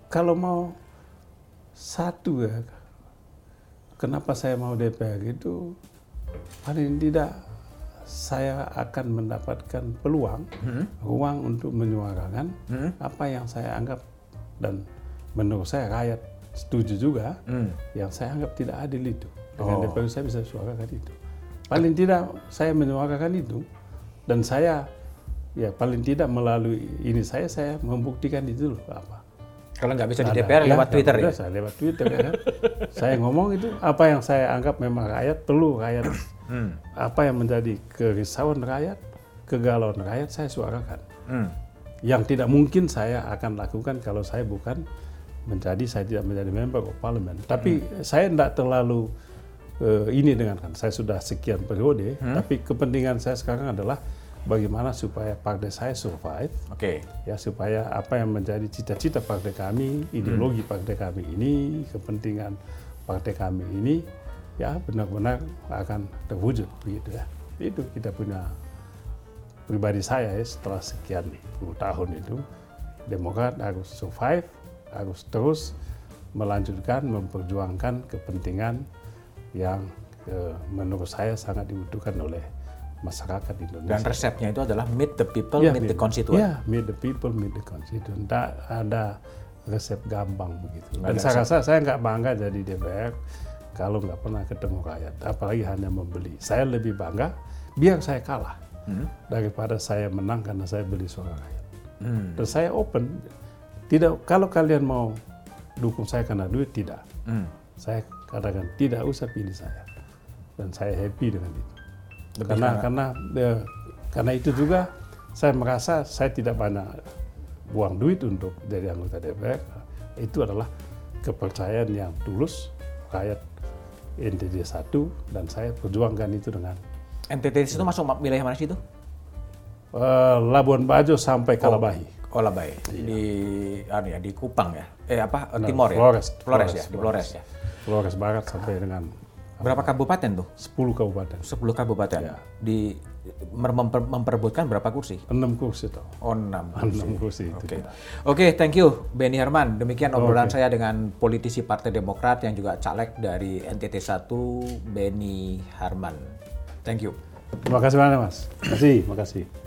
kalau mau satu ya. Kenapa saya mau DPR itu paling tidak saya akan mendapatkan peluang, ruang untuk menyuarakan apa yang saya anggap dan menurut saya rakyat setuju juga Hmm. yang saya anggap tidak adil itu. Dengan Oh. DPR saya bisa suarakan itu. Paling tidak saya menyuarakan itu dan saya ya paling tidak melalui ini saya saya membuktikan itu loh apa. Kalau nggak bisa di. DPR Ya, lewat Twitter ya? Saya lewat Twitter ya kan. saya ngomong itu apa yang saya anggap memang rakyat perlu rakyat Hmm. apa yang menjadi kerisauan rakyat, kegalauan rakyat saya suarakan. Hmm. Yang tidak mungkin saya akan lakukan kalau saya bukan menjadi saya tidak menjadi member of parliament. Tapi saya tidak terlalu eh, ini dengan kan saya sudah sekian periode, tapi kepentingan saya sekarang adalah bagaimana supaya partai saya survive Oke. ya supaya apa yang menjadi cita-cita partai kami, ideologi partai kami ini, kepentingan partai kami ini ya benar-benar akan terwujud begitu ya. Itu kita punya pribadi saya ya setelah sekian puluh tahun itu Demokrat harus survive, harus terus melanjutkan memperjuangkan kepentingan yang eh, menurut saya sangat dibutuhkan oleh masyarakat Indonesia. Dan resepnya itu adalah meet the people, yeah, meet the constituent. Ya, meet the people, meet the constituent. Tidak ada resep gampang begitu. Dan saya rasa saya nggak bangga jadi DPR kalau nggak pernah ketemu rakyat, apalagi hanya membeli. Saya lebih bangga biar saya kalah hmm. daripada saya menang karena saya beli suara rakyat. Hmm. Dan saya open, tidak kalau kalian mau dukung saya karena duit tidak. Hmm. Saya katakan tidak usah pilih saya, dan saya happy dengan itu. Lebih karena karena karena, ya, karena itu juga saya merasa saya tidak banyak buang duit untuk jadi anggota DPR. Itu adalah kepercayaan yang tulus rakyat NTT 1 dan saya perjuangkan itu dengan NTT itu masuk wilayah mana sih itu? Uh, Labuan Bajo sampai Kalabahi. Oh, Kalabahi. Iya. Di anu ya, di Kupang ya. Eh apa? Nah, Timor ya? Flores. Flores, Flores ya, di Flores ya. Flores Barat sampai dengan Berapa kabupaten tuh? 10 kabupaten. 10 kabupaten. Ya. Di memper, memperebutkan berapa kursi? 6 kursi toh. Oh, 6 kursi. 6 kursi itu. Oke. Okay. Oke, okay, thank you Benny Herman. Demikian obrolan okay. saya dengan politisi Partai Demokrat yang juga caleg dari NTT 1 Benny Herman. Thank you. Terima kasih banyak, Mas. Terima kasih, terima kasih.